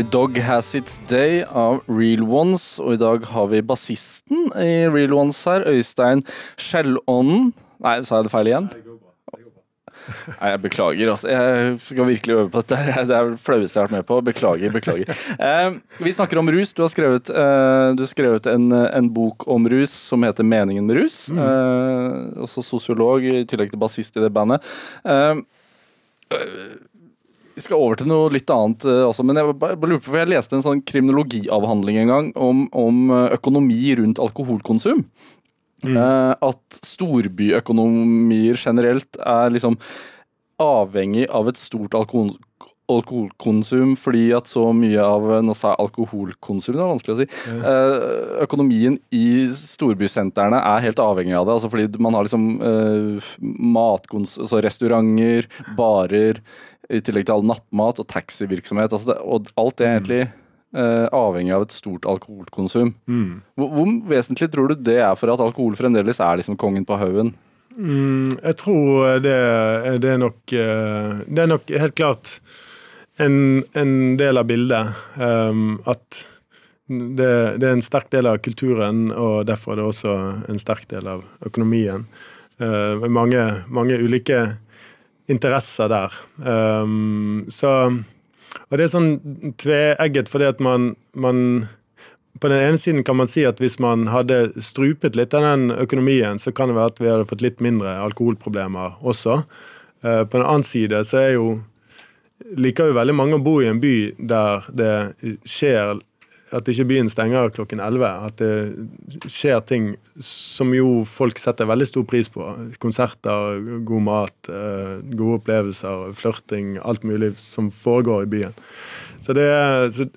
'Every Dog Has Its Day' av Real Ones. Og i dag har vi bassisten i Real Ones her, Øystein Skjellånden. Nei, sa jeg det feil igjen? Nei, jeg beklager. altså. Jeg skal virkelig øve på dette. Det er det flaueste jeg har vært med på. Beklager, beklager. Eh, vi snakker om rus. Du har skrevet, eh, du har skrevet en, en, bok om rus som heter 'Meningen med rus'. Mm. Eh, også sosiolog i tillegg til bassist i det bandet. Eh, vi skal over til noe litt annet uh, også, men jeg bare lurer på, for jeg leste en sånn kriminologiavhandling en gang om, om eh, økonomi rundt alkoholkonsum. Mm. Uh, at storbyøkonomier generelt er liksom avhengig av et stort alkohol, alkoholkonsum fordi at så mye av nå sa jeg alkoholkonsum, det er vanskelig å si. Uh, økonomien i storbysentrene er helt avhengig av det. altså Fordi man har liksom uh, matkons... Altså restauranter, barer i tillegg til all nattmat og taxivirksomhet. Altså det, og alt er egentlig eh, avhengig av et stort alkoholkonsum. Mm. Hvor, hvor, vesentlig tror du det er for at alkohol fremdeles er liksom kongen på haugen? Mm, jeg tror det, det, er nok eh, Det er nok helt klart en, en del av bildet. Um, at det, det, er en sterk del av kulturen, og derfor er det også en sterk del av økonomien. Uh, mange, mange ulike interesser der. Um, så Og det er sånn tveegget fordi at man, man på den ene siden kan man si at hvis man hadde strupet litt av den økonomien, så kan det være at vi hadde fått litt mindre alkoholproblemer også. Uh, på den annen side så er jo liker jo veldig mange å bo i en by der det skjer at ikke byen stenger klokken 11. At det skjer ting som jo folk setter veldig stor pris på. Konserter, god mat, eh, gode opplevelser, flørting, alt mulig som foregår i byen. Så det så,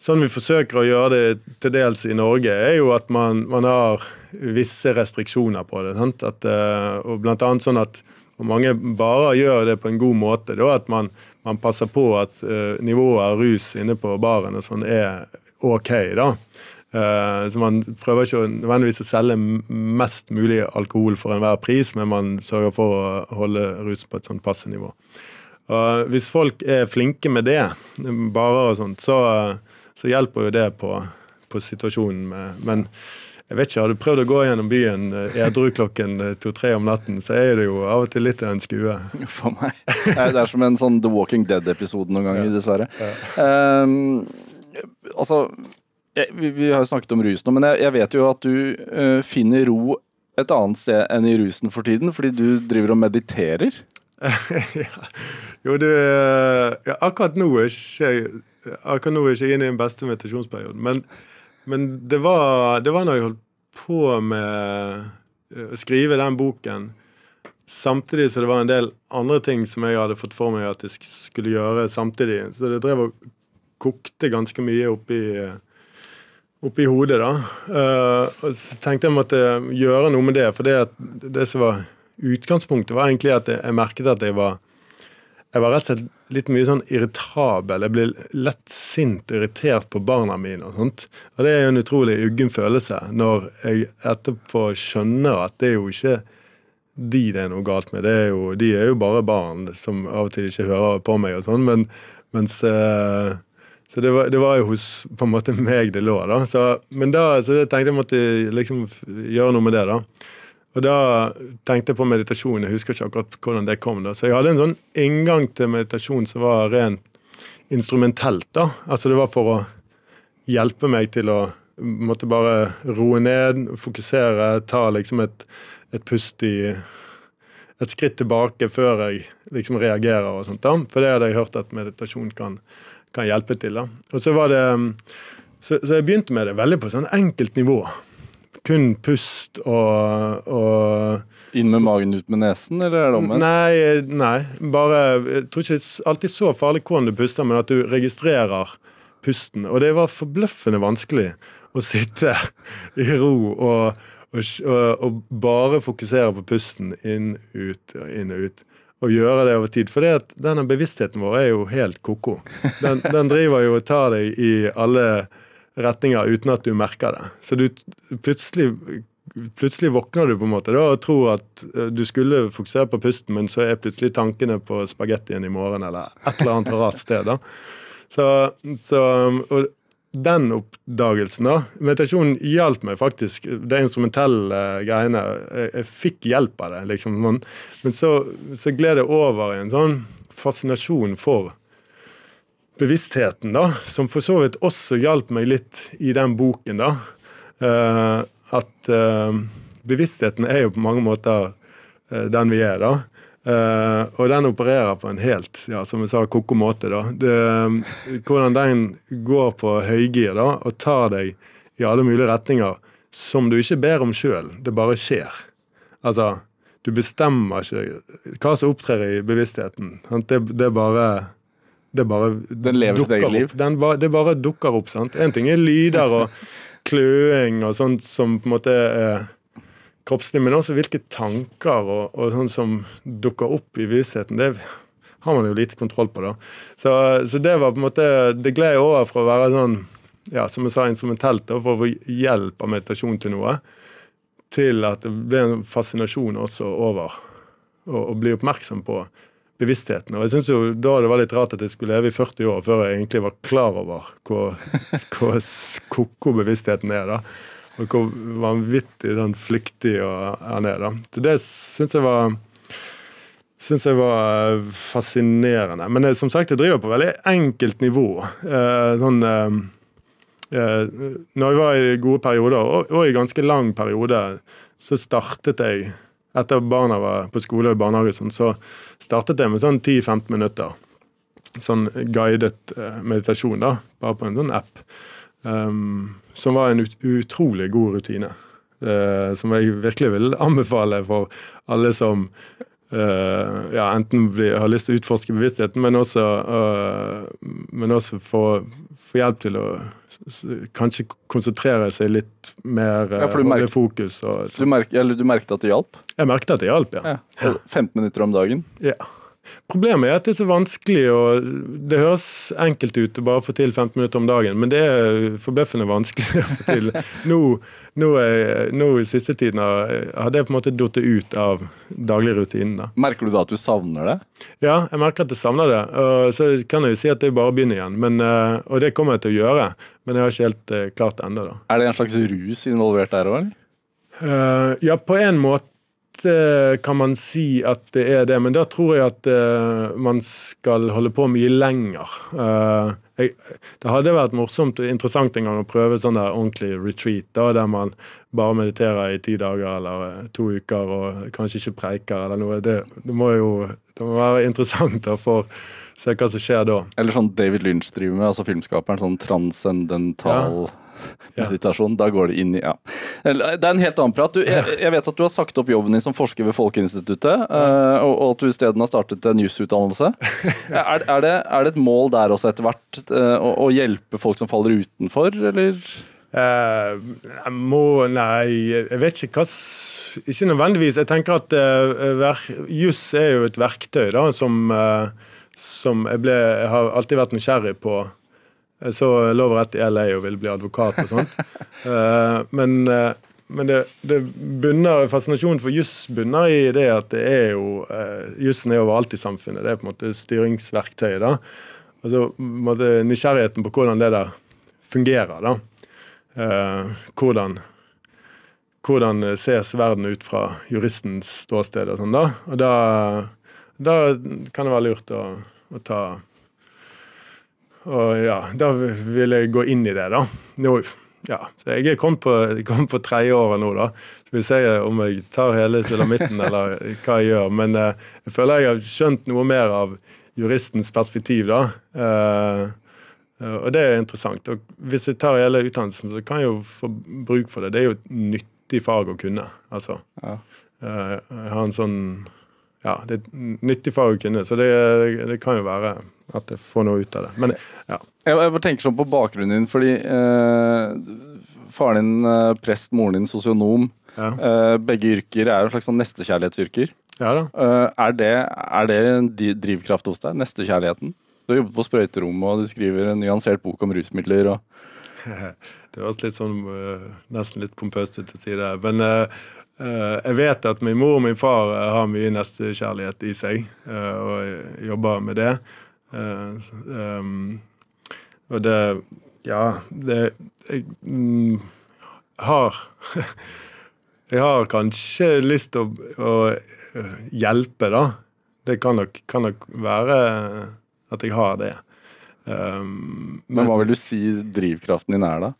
Sånn vi forsøker å gjøre det til dels i Norge, er jo at man, man har visse restriksjoner på det. At, eh, og blant annet sånn at og mange bare gjør det på en god måte. Da, at man, man passer på at uh, nivået av rus inne på baren og sånn er OK, da. Uh, så Man prøver ikke nødvendigvis å selge mest mulig alkohol for enhver pris, men man sørger for å holde rusen på et sånt passe nivå. Uh, hvis folk er flinke med det, barer og sånt, så, så, hjelper jo det på, på situasjonen. Med, men jeg vet ikke, Har du prøvd å gå gjennom byen eh, edru klokken to-tre om natten, så er det jo av og til litt av en skue. For meg. Det er som en sånn The Walking Dead-episode noen ganger, dessverre. Ja. Um, altså jeg, vi, vi, har jo snakket om rus nå, men jeg, jeg vet jo at du uh, finner ro et annet sted enn i rusen for tiden, fordi du driver og mediterer? ja. Jo, det ja, Akkurat nå er ikke akkurat nå er ikke inne i den beste meditasjonsperioden. Men, men det, var, det var når jeg holdt på med å skrive den boken, samtidig så det var en del andre ting som jeg hadde fått for meg at jeg skulle gjøre samtidig. Så det drev og kokte ganske mye oppi, oppi hodet, da. Uh, og så tenkte jeg måtte gjøre noe med det, for det, det som var utgangspunktet, var egentlig at jeg, jeg merket at jeg var jeg var rett og slett litt mye sånn irritabel. Jeg ble lett sint og irritert på barna mine. Og sånt. Og det er jo en utrolig uggen følelse når jeg etterpå skjønner at det er jo ikke de det er noe galt med. Er jo, de er jo bare barn som av og til ikke hører på meg og sånn. Men, mens uh, så det var, det var, jo hos på en måte meg det lå. da. Så, men da, så jeg tenkte jeg måtte liksom gjøre noe med det. da. Og da tenkte jeg på meditasjon. Jeg husker ikke akkurat hvordan det kom. da. Så jeg hadde en sånn inngang til meditasjon som var rent instrumentelt. da. Altså det var for å hjelpe meg til å måtte bare roe ned, fokusere, ta liksom et, et pust i et skritt tilbake før jeg liksom reagerer og sånt. da. For det hadde jeg hørt at meditasjon kan kan hjelpe til. da. Og så var det, så, så, jeg begynte med det veldig på sånn enkelt nivå. Kun pust og, og Inn med magen, ut med nesen, eller er det omvendt? Nei, nei, bare Jeg tror ikke det er alltid så farlig hvordan du puster, men at du registrerer pusten. Og det var forbløffende vanskelig å sitte i ro og, og, og bare fokusere på pusten inn, ut, inn og ut å gjøre det over tid. For denne bevisstheten vår er jo helt ko-ko. Den, den, driver jo og tar deg i alle retninger uten at du merker det. Så du plutselig, plutselig våkner du på en måte da, og tror at eh, du skulle fokusere på pusten, men så er plutselig tankene på spagettien i morgen eller et eller annet rart sted. da. Så, så og den oppdagelsen, da Meditasjonen hjalp meg faktisk. Det instrumentelle greiene. Jeg, jeg fikk hjelp av det, liksom. Men, men så, så gled det over i en sånn fascinasjon for bevisstheten, da. Som for så vidt også hjalp meg litt i den boken, da. Uh, at uh, bevisstheten er jo på mange måter uh, den vi er, da. Uh, og den opererer på en helt ja, som jeg sa, ko-ko måte. da. Det, hvordan den går på høygir da, og tar deg i alle mulige retninger som du ikke ber om sjøl. Det bare skjer. Altså, du bestemmer ikke hva som opptrer i bevisstheten. Det, det bare det bare Den lever sitt eget liv? Den, det bare dukker opp. sant? En ting er lyder og kløing og sånt som på en måte er kroppslig, men også hvilke tanker og, og sånn som dukker opp i bevisstheten. Det har man jo lite kontroll på, da. Så, så det var på en måte Det gled over fra å være sånn, ja, som jeg sa, instrumentelt, da, for å få hjelp av meditasjon til noe, til at det ble en fascinasjon også over å bli oppmerksom på bevisstheten. Og jeg synes jo da det var litt rart at jeg skulle leve i 40 år før jeg egentlig var klar over hvor ko-ko bevisstheten er. da og hvor vanvittig sånn flyktig han er. da. Det syns jeg var syns jeg var eh, fascinerende. Men det, som sagt, jeg driver på veldig enkelt nivå. Eh, sånn eh, eh, Når jeg var i gode perioder, og, og, i ganske lang periode, så startet jeg Etter barna var på skole og i barnehage, sånn, så startet jeg med sånn 10-15 minutter. Sånn guidet eh, meditasjon, da, bare på en sånn app. Um, som var en ut, utrolig god rutine. Uh, som jeg virkelig vil anbefale for alle som uh, ja, enten blir, har lyst til å utforske bevisstheten, men også, uh, men også få, få, hjelp til å kanskje konsentrere seg litt mer, ja, holde fokus. Og, du, merk, du merket at det hjalp? Jeg merket at det hjalp, ja. ja. 15 minutter om dagen? Ja. Problemet er at det er så vanskelig, og det høres enkelt ut å bare få til 15 minutter om dagen, men det er forbløffende vanskelig å få til. Nå, nå, nå i siste tiden har det på en måte datt ut av dagligrutinen. Merker du da at du savner det? Ja, jeg merker at jeg savner det. Og så kan jeg si at det bare begynner igjen, men, eh, og det kommer jeg til å gjøre. Men jeg har ikke helt eh, klart det ennå. Er det en slags rus involvert der òg, eller? Uh, ja, på en måte kan man si at det er det, men da tror jeg at uh, man skal holde på mye lenger. Uh, jeg, det hadde vært morsomt og interessant en gang å prøve sånn der ordentlig retreat, da, der man bare mediterer i ti dager eller to uker og kanskje ikke preiker eller noe. Det, det må jo det må være interessant da, for å se hva som skjer da. Eller sånn David Lynch driver med, altså filmskaperen. Sånn transcendental ja meditasjon. Da går det inn i Ja. Det er en helt annen prat. Du, jeg, jeg, vet at du har sagt opp jobben din som forsker ved Folkeinstituttet, uh, og, og, at du isteden har startet en jusutdannelse. Er, er, det, er det et mål der også etter hvert, uh, å, å, hjelpe folk som faller utenfor, eller? Uh, jeg må Nei, jeg vet ikke hva Ikke nødvendigvis. Jeg tenker at uh, juss er jo et verktøy da, som, som jeg, ble, jeg har alltid vært nysgjerrig på så Lov og rett i LA og ville bli advokat og sånt. uh, men, uh, men det, det, bunner, fascinasjonen for juss bunner i det at det er jo Jussen er overalt i samfunnet. Det er på en måte styringsverktøyet. da. Altså, Nysgjerrigheten på hvordan det der fungerer. da. hvordan hvordan ses verden ut fra juristens ståsted og sånn, da. Og da, da kan det være lurt å, å ta og ja, da vil jeg gå inn i det, da. Nå, ja, så Jeg er kommet på, kom på tredje året nå, da. Så vi ser om jeg tar hele sulamitten eller hva jeg gjør. Men eh, jeg føler jeg har skjønt noe mer av juristens perspektiv, da. Eh, og det er interessant. Og hvis jeg tar hele utdannelsen, så kan jeg jo få bruk for det. Det er jo et nyttig fag å kunne, altså. Ja. Eh, jeg har en sånn Ja, det er et nyttig fag å kunne, så det, det kan jo være at jeg får noe ut av det. Men ja. Jeg, jeg tenker sånn på bakgrunnen din, fordi eh, faren din eh, prest, moren din sosionom. Ja. Eh, begge yrker er jo slags sånn nestekjærlighetsyrker. Ja da. Eh, er, det, er det en drivkraft hos deg? Nestekjærligheten? Du har jobbet på sprøyterommet, og du skriver en nyansert bok om rusmidler. og det høres litt sånn uh, nesten litt pompøst ut å si det. Men uh, jeg vet at min mor og min far har mye nestekjærlighet i seg, og jobber med det. Eh, ehm, Og det Ja, det Jeg mm, har Jeg har kanskje lyst til å, å øh, hjelpe, da. Det kan nok, kan nok være at jeg har det. Um, Men hva vil du si drivkraften din er, da?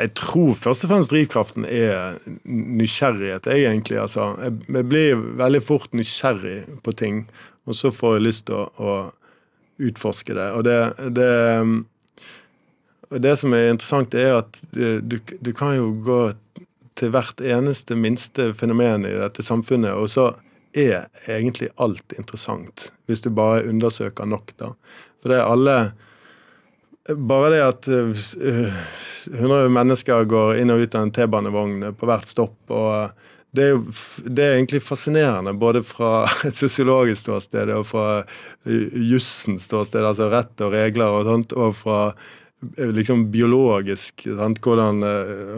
Jeg tror først og fremst drivkraften er nysgjerrighet, jeg, egentlig. Altså, jeg, jeg blir veldig fort nysgjerrig på ting, og så får jeg lyst til å, å utforske det. Og det, det, og det som er interessant, er at du, du kan jo gå til hvert eneste minste fenomen i dette samfunnet, og så er egentlig alt interessant, hvis du bare undersøker nok, da. For det er alle bare det at uh, 100 mennesker går inn og ut av en T-banevogn på hvert stopp, og det er, jo, det er egentlig fascinerende, både fra et sosiologisk ståsted og fra jussens ståsted, altså rett og regler og sånt, og fra liksom biologisk. Sant? Hvordan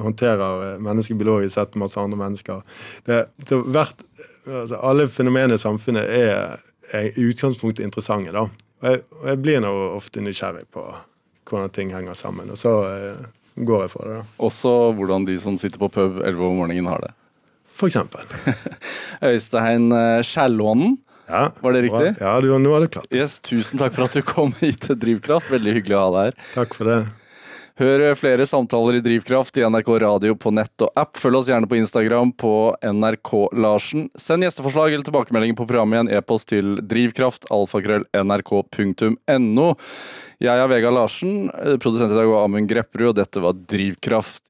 håndterer mennesker biologisk sett masse andre mennesker. Det, hvert, altså, alle fenomener i samfunnet er, er i utgangspunktet interessante. da. Og jeg, og jeg blir nå ofte nysgjerrig på hvordan ting henger sammen. Og så går jeg for det. da. Også hvordan de som sitter på pub 11 om morgenen, har det. Eksempel. Øystein Skjellånen, Ja, var det riktig? Ja, du, nå er det klart. Yes, tusen takk for at du kom hit til Drivkraft. Veldig hyggelig å ha deg her. Takk for det. Hør flere samtaler i Drivkraft i NRK Radio på nett og app. Følg oss gjerne på Instagram på NRK Larsen. Send gjesteforslag eller tilbakemeldinger på programmet i en e-post til drivkraftalfakrøll.nrk.no. Jeg er Vegard Larsen, produsent i dag var Amund Grepperud, og dette var Drivkraft